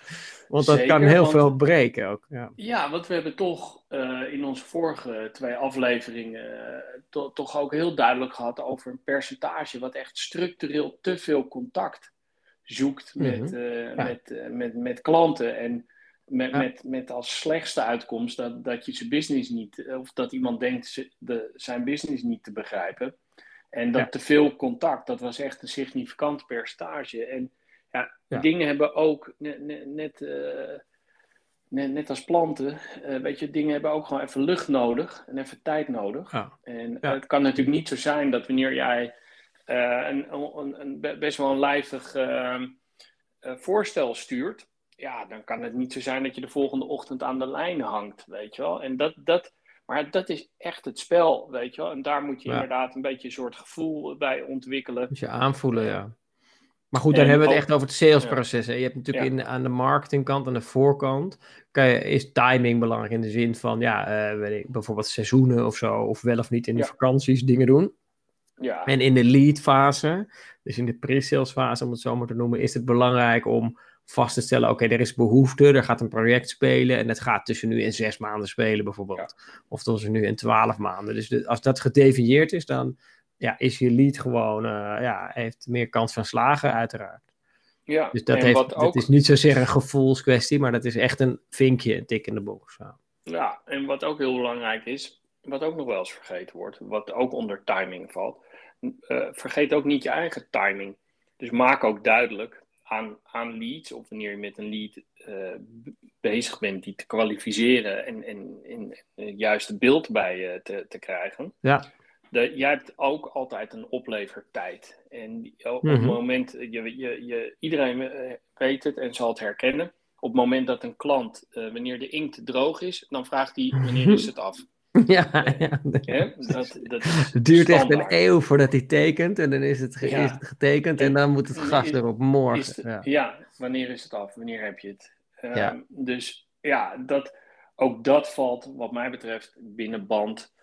Want dat kan heel veel breken ook. Ja. ja, want we hebben toch uh, in onze vorige twee afleveringen uh, toch ook heel duidelijk gehad over een percentage wat echt structureel te veel contact zoekt met, mm -hmm. uh, met, met, met klanten. En met, ja. met, met als slechtste uitkomst dat, dat je zijn business niet, of dat iemand denkt de, zijn business niet te begrijpen. En dat te veel contact, dat was echt een significant percentage. En ja, ja. dingen hebben ook net, net, net, uh, net, net als planten, uh, weet je, dingen hebben ook gewoon even lucht nodig en even tijd nodig. Ja. En het kan natuurlijk niet zo zijn dat wanneer jij uh, een, een, een, best wel een lijvig ehm, voorstel stuurt, ja, dan kan het niet zo zijn dat je de volgende ochtend aan de lijn hangt, weet je wel. En dat, dat, maar dat is echt het spel, weet je wel. En daar moet je inderdaad een beetje een soort gevoel bij ontwikkelen. Moet je aanvoelen, ja. Maar goed, dan hebben we het echt over het salesproces. Je hebt natuurlijk in, aan de marketingkant, aan de voorkant, kan je, is timing belangrijk in de zin van, ja, uh, weet ik, bijvoorbeeld seizoenen of zo, of wel of niet in de vakanties dingen doen. Ja. En in de lead fase, dus in de pre-sales fase, om het zo maar te noemen, is het belangrijk om vast te stellen, oké, er is behoefte, er gaat een project spelen en het gaat tussen nu en zes maanden spelen bijvoorbeeld. Of tussen nu en twaalf maanden. Dus de, als dat gedefinieerd is, dan ja, is je lead gewoon, uh, ja, heeft meer kans van slagen, uiteraard. Ja, dus dat, heeft, ook... is niet zozeer een gevoelskwestie, maar dat is echt een vinkje, een tik in de box. Ja. ja, en wat ook heel belangrijk is, wat ook nog wel eens vergeten wordt, wat ook onder timing valt, uh, vergeet ook niet je eigen timing. Dus maak ook duidelijk aan, aan leads, of wanneer je met een lead uh, bezig bent, die te kwalificeren en, en, en, en juist beeld bij je te, te krijgen. Ja de, jij hebt ook altijd een oplevertijd. En op het mhm. moment, je, je, je, iedereen eh, weet het en zal het herkennen. Op het moment dat een klant, uh, wanneer de inkt droog is, dan vraagt hij wanneer is het af. Ja, ja. ja dat, dat het duurt echt een eeuw voordat hij tekent en dan is het, ja. is het getekend en, en, dan moet het gas erop morgen. ja. ja. wanneer is het af? Wanneer heb je het? Um, dus ja, dat, ook dat valt wat mij betreft binnen band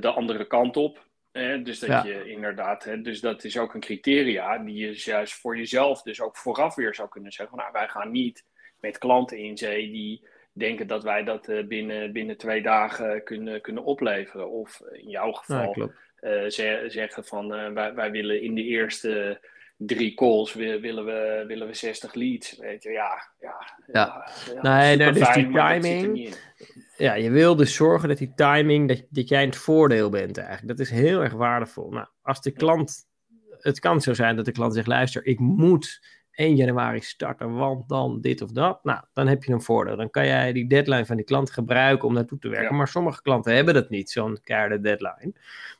de andere kant op. Hè? Dus dat ja. je inderdaad, hè, dus dat is ook een criteria die je juist voor jezelf dus ook vooraf weer zou kunnen zeggen. Nou, wij gaan niet met klanten in zee die denken dat wij dat uh, binnen, binnen twee dagen kunnen, kunnen opleveren. Of in jouw geval ja, uh, zeggen van wij, wij willen in de eerste drie calls willen we, willen we 60 leads. Weet je, ja. Ja, ja. ja nee, nee, dus die timing. Ja, je wil dus zorgen dat die timing, dat, dat jij in het voordeel bent eigenlijk. Dat is heel erg waardevol. Nou, als de klant, het kan zo zijn dat de klant zegt, luister, ik moet 1 januari starten, want dan dit of dat. Nou, dan heb je een voordeel. Dan kan jij die deadline van die klant gebruiken om naartoe te werken. Maar sommige klanten hebben dat niet, zo'n keiharde deadline.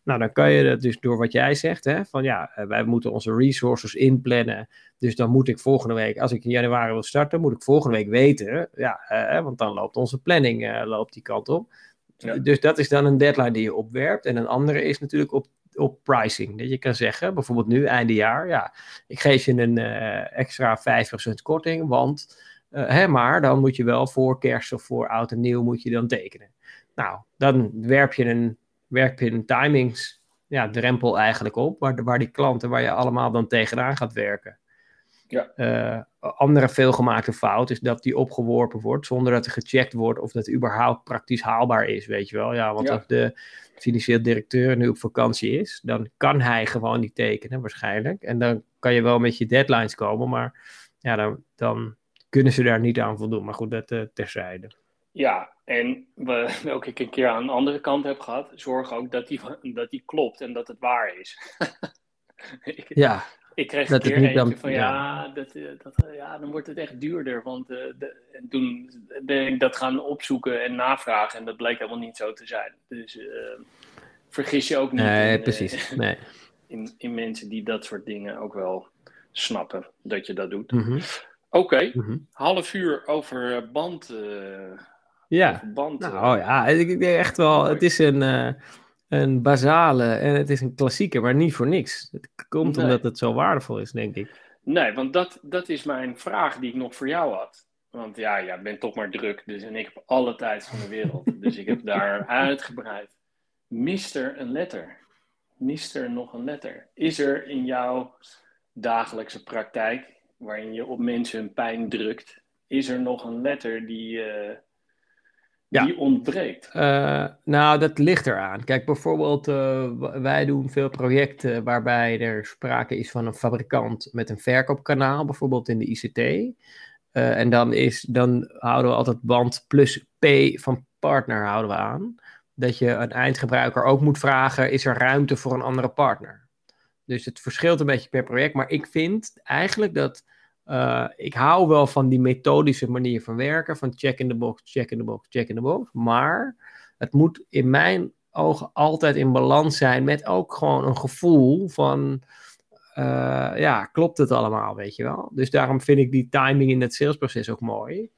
Nou, dan kan je dat dus door wat jij zegt, hè, van ja, eh, wij moeten onze resources inplannen. Dus dan moet ik volgende week, als ik in januari wil starten, moet ik volgende week weten. Ja, uh, want dan loopt onze planning uh, loopt die kant op. Ja. Dus dat is dan een deadline die je opwerpt. En een andere is natuurlijk op op pricing. Dat je kan zeggen, bijvoorbeeld nu, einde jaar, ja, ik geef je een uh, extra 5% korting, want, uh, hè, maar dan moet je wel voor kerst of voor oud en nieuw moet je dan tekenen. Nou, dan werp je een, werp je een timings ja, drempel eigenlijk op, waar, waar die klanten, waar je allemaal dan tegenaan gaat werken. Ja. Uh, andere veelgemaakte fout is dat die opgeworpen wordt zonder dat er gecheckt wordt of dat überhaupt praktisch haalbaar is, weet je wel. Ja, want ja. als de financieel directeur nu op vakantie is, dan kan hij gewoon niet tekenen waarschijnlijk. En dan kan je wel met je deadlines komen, maar ja, dan, dan kunnen ze daar niet aan voldoen. Maar goed, dat uh, terzijde. Ja, en we, welke ik een keer aan de andere kant heb gehad, zorg ook dat die, dat die klopt en dat het waar is. ja. Ik kreeg een keer eentje van, ja, dat, eh, dat, eh, ja, dan wordt het echt duurder. Want uh, de, en toen ben ik dat gaan opzoeken en navragen en dat bleek helemaal niet zo te zijn. Dus uh, vergis je ook niet nee, in, precies. nee. in, in mensen die dat soort dingen ook wel snappen, dat je dat doet. Mm Oké, okay. mm -hmm. half uur over band. ja, over band, nou ja, ik denk echt wel, het is een een basale en het is een klassieker, maar niet voor niks. Het komt omdat het zo waardevol is, denk ik. Nee, want dat, dat is mijn vraag die ik nog voor jou had. Want ja, jij bent toch maar druk, dus en ik heb alle tijd van de wereld. dus ik heb daar uitgebreid. Mister een letter. Mister nog een letter. Is er in jouw dagelijkse praktijk, waarin je op mensen hun pijn drukt, is er nog een letter die, uh, ja. die ontbreekt? Uh, nou, dat ligt eraan. Kijk, bijvoorbeeld, uh, wij doen veel projecten waarbij er sprake is van een fabrikant met een verkoopkanaal, bijvoorbeeld in de ICT. Uh, en dan, is, dan houden we altijd band plus P van partner houden we aan. Dat je een eindgebruiker ook moet vragen, is er ruimte voor een andere partner? Dus het verschilt een beetje per project, maar ik vind eigenlijk dat uh, ik hou wel van die methodische manier van werken, van check in the box, check in the box, check in the box. Maar het moet in mijn ogen altijd in balans zijn met ook gewoon een gevoel van, uh, ja, klopt het allemaal, weet je wel? Dus daarom vind ik die timing in het salesproces ook mooi.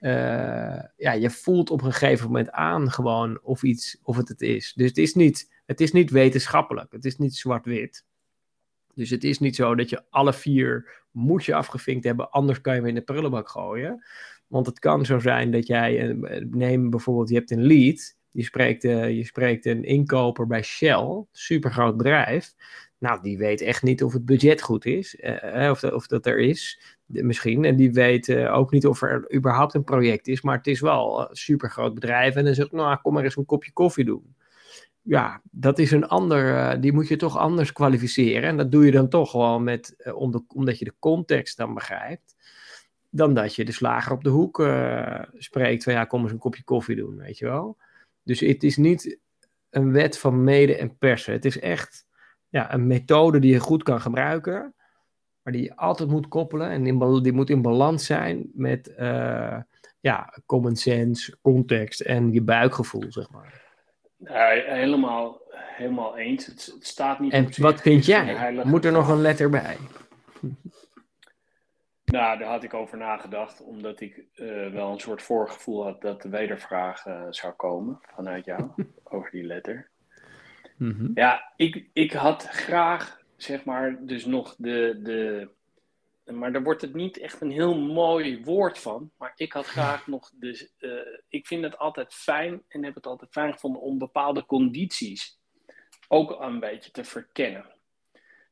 Uh, ja, je voelt op een gegeven moment aan gewoon of iets, of het het is. Dus het is niet, het is niet wetenschappelijk, het is niet zwart-wit. Dus het is niet zo dat je alle vier moet je afgevinkt hebben, anders kan je hem in de prullenbak gooien. Want het kan zo zijn dat jij, eh, neem bijvoorbeeld, je hebt een lead, je spreekt, uh, je spreekt een inkoper bij Shell, super groot bedrijf. Nou, die weet echt niet of het budget goed is, uh, of, of dat er is, misschien. En die weet ook niet of er überhaupt een project is, maar het is wel een super groot bedrijf. En dan zegt, nou, kom maar eens een kopje koffie doen ja, dat is een ander, uh, die moet je toch anders kwalificeren. En dat doe je dan toch gewoon met, de, omdat je de context dan begrijpt. Dan dat je de slager op de hoek uh, spreekt van ja, kom eens een kopje koffie doen, weet je wel. Dus het is niet een wet van mede en persen. Het is echt ja, een methode die je goed kan gebruiken, maar die je altijd moet koppelen. En die moet in balans zijn met ja, common sense, context en je buikgevoel, zeg maar. Nee, helemaal, helemaal eens. Het, het staat niet En wat vind jij? Moet er nog een letter bij? Nou, daar had ik over nagedacht, omdat ik uh, wel een soort voorgevoel had dat de wedervraag uh, zou komen vanuit jou over die letter. Mm -hmm. Ja, ik, ik had graag, zeg maar, dus nog de, de maar daar wordt het niet echt een heel mooi woord van. Maar ik had graag nog. Dus, uh, ik vind het altijd fijn en heb het altijd fijn gevonden om bepaalde condities ook een beetje te verkennen.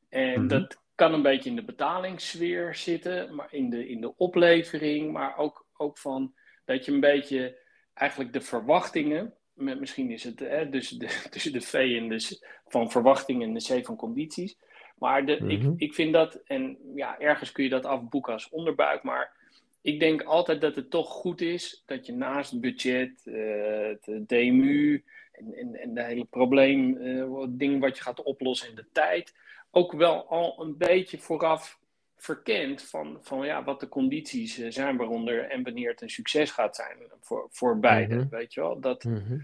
En -hmm. dat kan een beetje in de betalingssfeer zitten, maar in de, in de oplevering, maar ook, ook van dat je een beetje eigenlijk de verwachtingen. Met, misschien is het hè, dus de, tussen de V en de van verwachtingen en de C van condities maar de, ik, Mhm. ik vind dat, en ja, ergens kun je dat afboeken als onderbuik, maar ik denk altijd dat het toch goed is dat je naast het budget, eh, het DMU en, en, en de hele probleem, eh, het ding wat je gaat oplossen in de tijd, ook wel al een beetje vooraf verkent van, van ja, wat de condities eh, zijn waaronder en wanneer het een succes gaat zijn voor, voor beide. Mhm. Weet je wel? Dat, Mhm.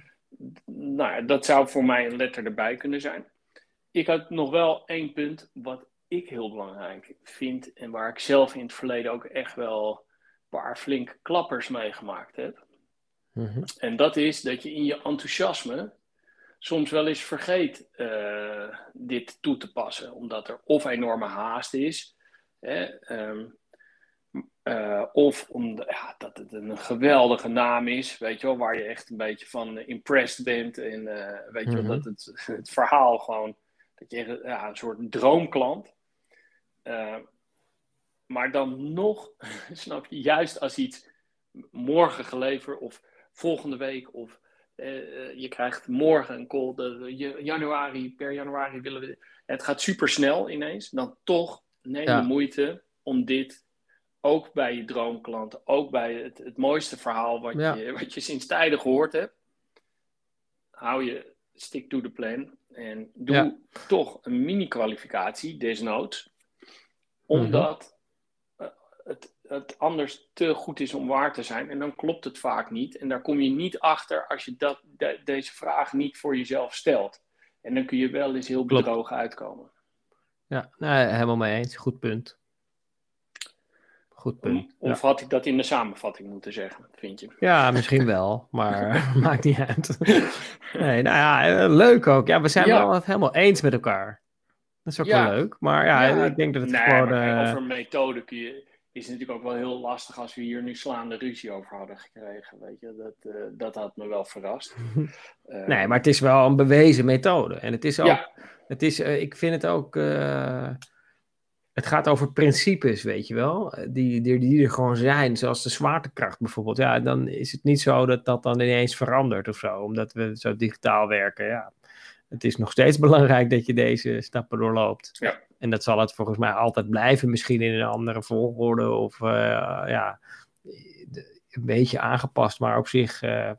nou, dat zou voor mij een letter erbij kunnen zijn. Ik had nog wel één punt wat ik heel belangrijk vind en waar ik zelf in het verleden ook echt wel een paar flinke klappers meegemaakt heb. Mhm. En dat is dat je in je enthousiasme soms wel eens vergeet uh, dit toe te passen, omdat er of enorme haast is, hè, um, uh, of omdat ja, dat het een geweldige naam is, weet je wel, waar je echt een beetje van impressed bent en uh, weet je wel, Mhm. dat het, het verhaal gewoon, dat je ja, een soort droomklant. Uh, maar dan nog, snap je, juist als iets morgen geleverd of volgende week of uh, je krijgt morgen een call, de, januari, per januari willen we, het gaat super snel ineens, dan toch neem de moeite om dit ook bij je droomklanten, ook bij het, het mooiste verhaal wat, je, wat je sinds tijden gehoord hebt. Hou je stick to the plan en doe toch een mini-kwalificatie, desnoods. Omdat mhm. het, het anders te goed is om waar te zijn. En dan klopt het vaak niet. En daar kom je niet achter als je dat, deze vraag niet voor jezelf stelt. En dan kun je wel eens heel bedrogen uitkomen. Ja, nou, helemaal mee eens. Goed punt. Goed punt. Of had ik dat in de samenvatting moeten zeggen, vind je? Ja, misschien wel, maar maakt niet uit. nee, nou ja, eh, leuk ook. Ja, we zijn wel het helemaal eens met elkaar. Dat is ook wel leuk. Maar ja, ik denk dat het gewoon... Uh... Over methode kun je, is natuurlijk ook wel heel lastig als we hier nu slaande ruzie over hadden gekregen. Weet je, dat, uh, dat had me wel verrast. nee, maar het is wel een bewezen methode. En het is ook... Het is, ik vind het ook het gaat over principes, weet je wel, die, die, die er gewoon zijn, zoals de zwaartekracht bijvoorbeeld. Ja, dan is het niet zo dat dat dan ineens verandert of zo, omdat we zo digitaal werken. Ja, het is nog steeds belangrijk dat je deze stappen doorloopt. Ja. En dat zal het volgens mij altijd blijven, misschien in een andere volgorde of uh, ja, een beetje aangepast, maar op zich, uh,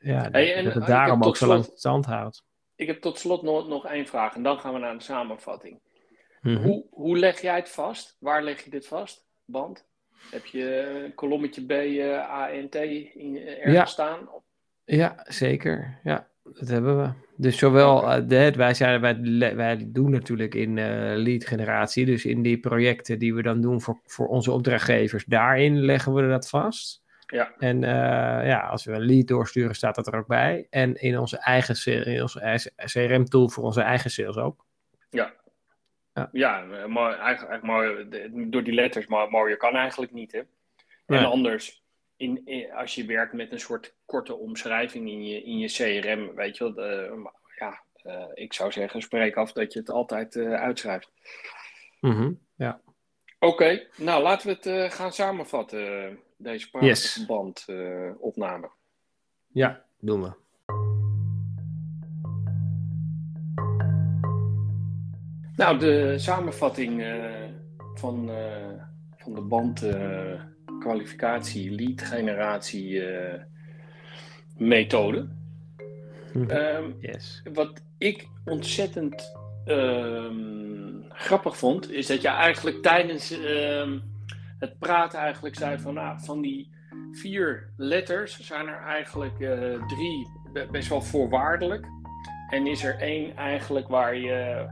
ja, hey, en, dat het daarom ook zo lang stand houdt. Ik heb tot slot nog, nog één vraag en dan gaan we naar de samenvatting. Mhm. hoe, hoe leg jij het vast? Waar leg je dit vast? Band? Heb je een kolommetje B, uh, A en T in, uh, ergens ja. staan? Ja, zeker. Ja, dat hebben we. Dus zowel, uh, de, wij, zijn, wij, wij doen natuurlijk in lead generatie, dus in die projecten die we dan doen voor, voor onze opdrachtgevers, daarin leggen we dat vast. Ja. En ja, als we een lead doorsturen, staat dat er ook bij. En in onze eigen, in onze CRM-tool voor onze eigen sales ook. Ja, ja, ja eh, maar eigenlijk, mooi, door die letters, maar mooier kan eigenlijk niet. Hè? En anders, in, als je werkt met een soort korte omschrijving in je, in je CRM, weet je wel, ja, uh, ik zou zeggen, spreek af dat je het altijd uh, uitschrijft. Mm ja. Oké, nou laten we het gaan samenvatten, deze prachtige bandopname. ja, doen we. Nou, de samenvatting uh, van, uh, van de bandkwalificatie, uh, lead generatie methode. Um, yes. Wat ik ontzettend um, grappig vond, is dat je eigenlijk tijdens um, het praten eigenlijk zei van, nou, van die vier letters zijn er eigenlijk drie best wel voorwaardelijk. En is er één eigenlijk waar je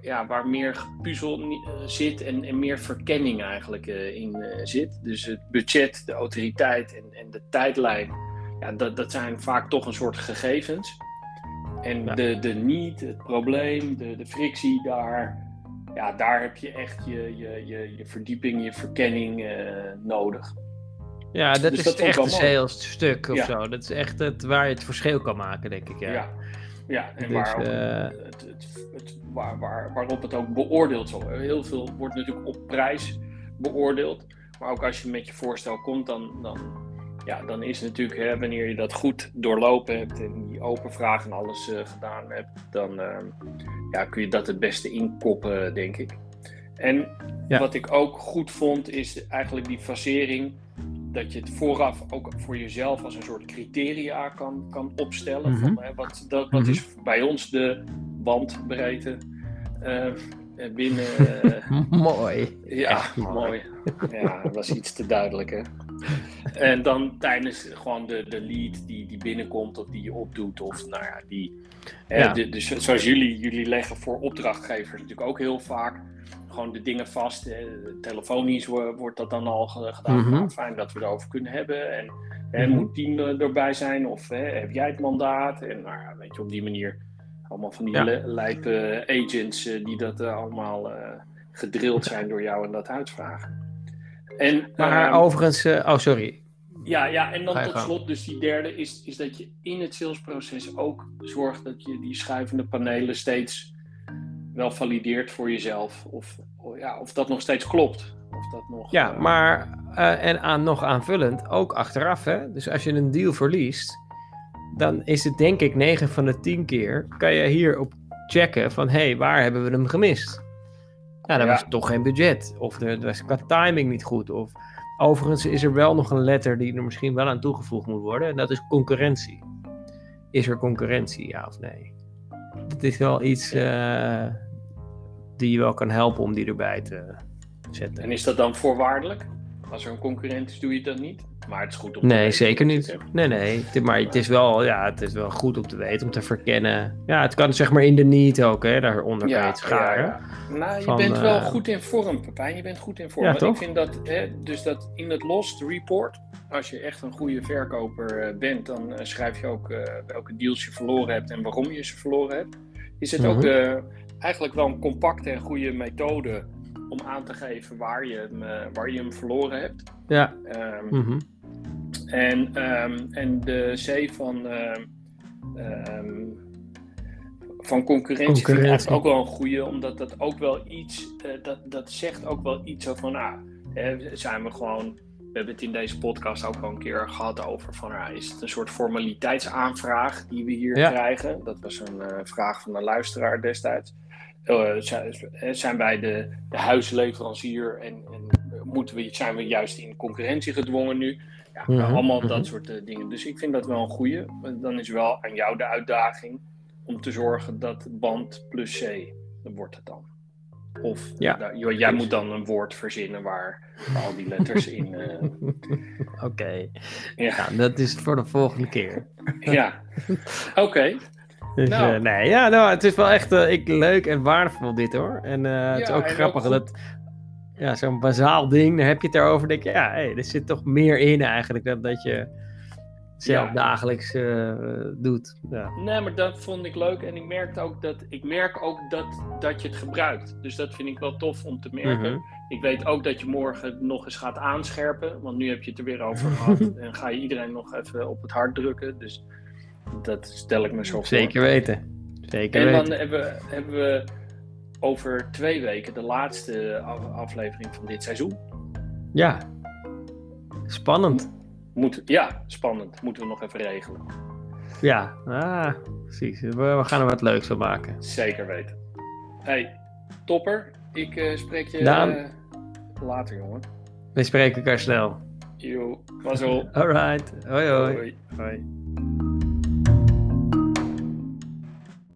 ja, waar meer puzzel uh, zit en, en, meer verkenning eigenlijk uh, in uh, zit. Dus het budget, de autoriteit en, en de tijdlijn, ja, dat, dat zijn vaak toch een soort gegevens. En ja. de, de niet, het probleem, de, de frictie, daar, ja, daar heb je echt je, je, je, je verdieping, je verkenning nodig. Ja, dat dus is dat echt een sales stuk of ja. zo. Dat is echt het, waar je het verschil kan maken, denk ik. Ja, ja. ja en dus, waar het, het, het waar, waar, waarop het ook beoordeeld zal worden. Heel veel wordt natuurlijk op prijs beoordeeld. Maar ook als je met je voorstel komt, dan, dan, ja, dan is het natuurlijk, hè, wanneer je dat goed doorlopen hebt en die open vraag en alles uh, gedaan hebt, dan uh, ja, kun je dat het beste inkoppen, denk ik. En ja. wat ik ook goed vond, is eigenlijk die fasering. Dat je het vooraf ook voor jezelf als een soort criteria kan, kan opstellen. Mm -hmm. van, hè, wat dat, wat mm -hmm. is bij ons de bandbreedte uh, binnen. Uh, mooi. Ja, mooi. Ja, dat was iets te duidelijk, hè. En dan tijdens gewoon de, de lead die, die binnenkomt of die je opdoet, of nou ja, die. Ja. Dus zoals jullie, jullie leggen voor opdrachtgevers natuurlijk ook heel vaak gewoon de dingen vast. Eh, telefonisch wordt dat dan al gedaan. Mm -hmm. nou, fijn dat we erover kunnen hebben. En mm -hmm. moet team erbij zijn? Of heb jij het mandaat? En nou ja, weet je, op die manier allemaal van die ja. lijpe agents uh, die dat uh, allemaal uh, gedrild zijn door jou en dat uitvragen. En, maar overigens, oh sorry. Ja, ja, en dan tot slot, dus die derde, is, is dat je in het salesproces ook zorgt dat je die schuivende panelen steeds wel valideert voor jezelf. Of, ja, of dat nog steeds klopt. Of dat nog, ja, maar en aan, nog aanvullend, ook achteraf. Hè? Dus als je een deal verliest, dan is het denk ik 9 van de 10 keer kan je hierop checken van hé, hey, waar hebben we hem gemist? Ja, dan was toch geen budget. Of er was qua timing niet goed. Of overigens is er wel nog een letter die er misschien wel aan toegevoegd moet worden. En dat is concurrentie. Is er concurrentie, ja of nee? Het is wel iets uh, die je wel kan helpen om die erbij te zetten. En is dat dan voorwaardelijk? Als er een concurrent is, doe je dat niet? Maar het is goed om te Nee, zeker niet. Nee, nee. Maar het is, wel, ja, het is wel goed om te weten, om te verkennen. Ja, het kan zeg maar in de niet ook, hè, daaronder ja, scharen. Ja, ja. Nou, je bent wel uh, goed in vorm, Pepijn. Je bent goed in vorm. Ja, toch? Ik vind dat, hè, dus dat in het lost report, als je echt een goede verkoper uh, bent, dan uh, schrijf je ook welke deals je verloren hebt en waarom je ze verloren hebt. Is het ook de, eigenlijk wel een compacte en goede methode om aan te geven waar je hem, waar je hem verloren hebt. Ja. Um, en, um, en de C van, um, van concurrentie, vind ik eigenlijk ook wel een goede, omdat dat ook wel iets, uh, dat, dat zegt ook wel iets over van, ah, hè, zijn we gewoon, we hebben het in deze podcast ook al een keer gehad over van, ah, is het een soort formaliteitsaanvraag die we hier krijgen? Dat was een uh, vraag van een luisteraar destijds. Uh, zijn wij de, de huisleverancier en, en moeten we, zijn we juist in concurrentie gedwongen nu? Ja, mhm, allemaal dat mhm. soort uh, dingen. Dus ik vind dat wel een goede. Dan is wel aan jou de uitdaging om te zorgen dat band plus C, wordt het dan. Of ja. Nou, jij moet dan een woord verzinnen waar, waar al die letters in. Uh... Oké. Okay. Ja. dat is voor de volgende keer. ja. Oké. Dus, nou. Uh, nee, ja, nou, het is wel echt ik, leuk en waardevol dit hoor. En het is ook grappig dat ja, zo'n bazaal ding, dan heb je het erover. denk je, ja, hey, er zit toch meer in eigenlijk dan dat je zelf dagelijks uh, doet. Ja. Nee, maar dat vond ik leuk en ik merkte ook dat ik merk ook dat, dat je het gebruikt. Dus dat vind ik wel tof om te merken. Mhm. Ik weet ook dat je morgen nog eens gaat aanscherpen, want nu heb je het er weer over gehad en ga je iedereen nog even op het hart drukken. Dus dat stel ik me zo voor. Zeker weten. Zeker en dan hebben we, hebben we over twee weken de laatste aflevering van dit seizoen. Ja, spannend. Moet, ja, spannend. Moeten we nog even regelen. Ja, ah, precies. We, gaan er wat leuks van maken. Zeker weten. Hey, topper. Ik uh, spreek je uh, later, jongen. We spreken elkaar snel. Jo, mazzel. Alright. hoi. hoi. hoi.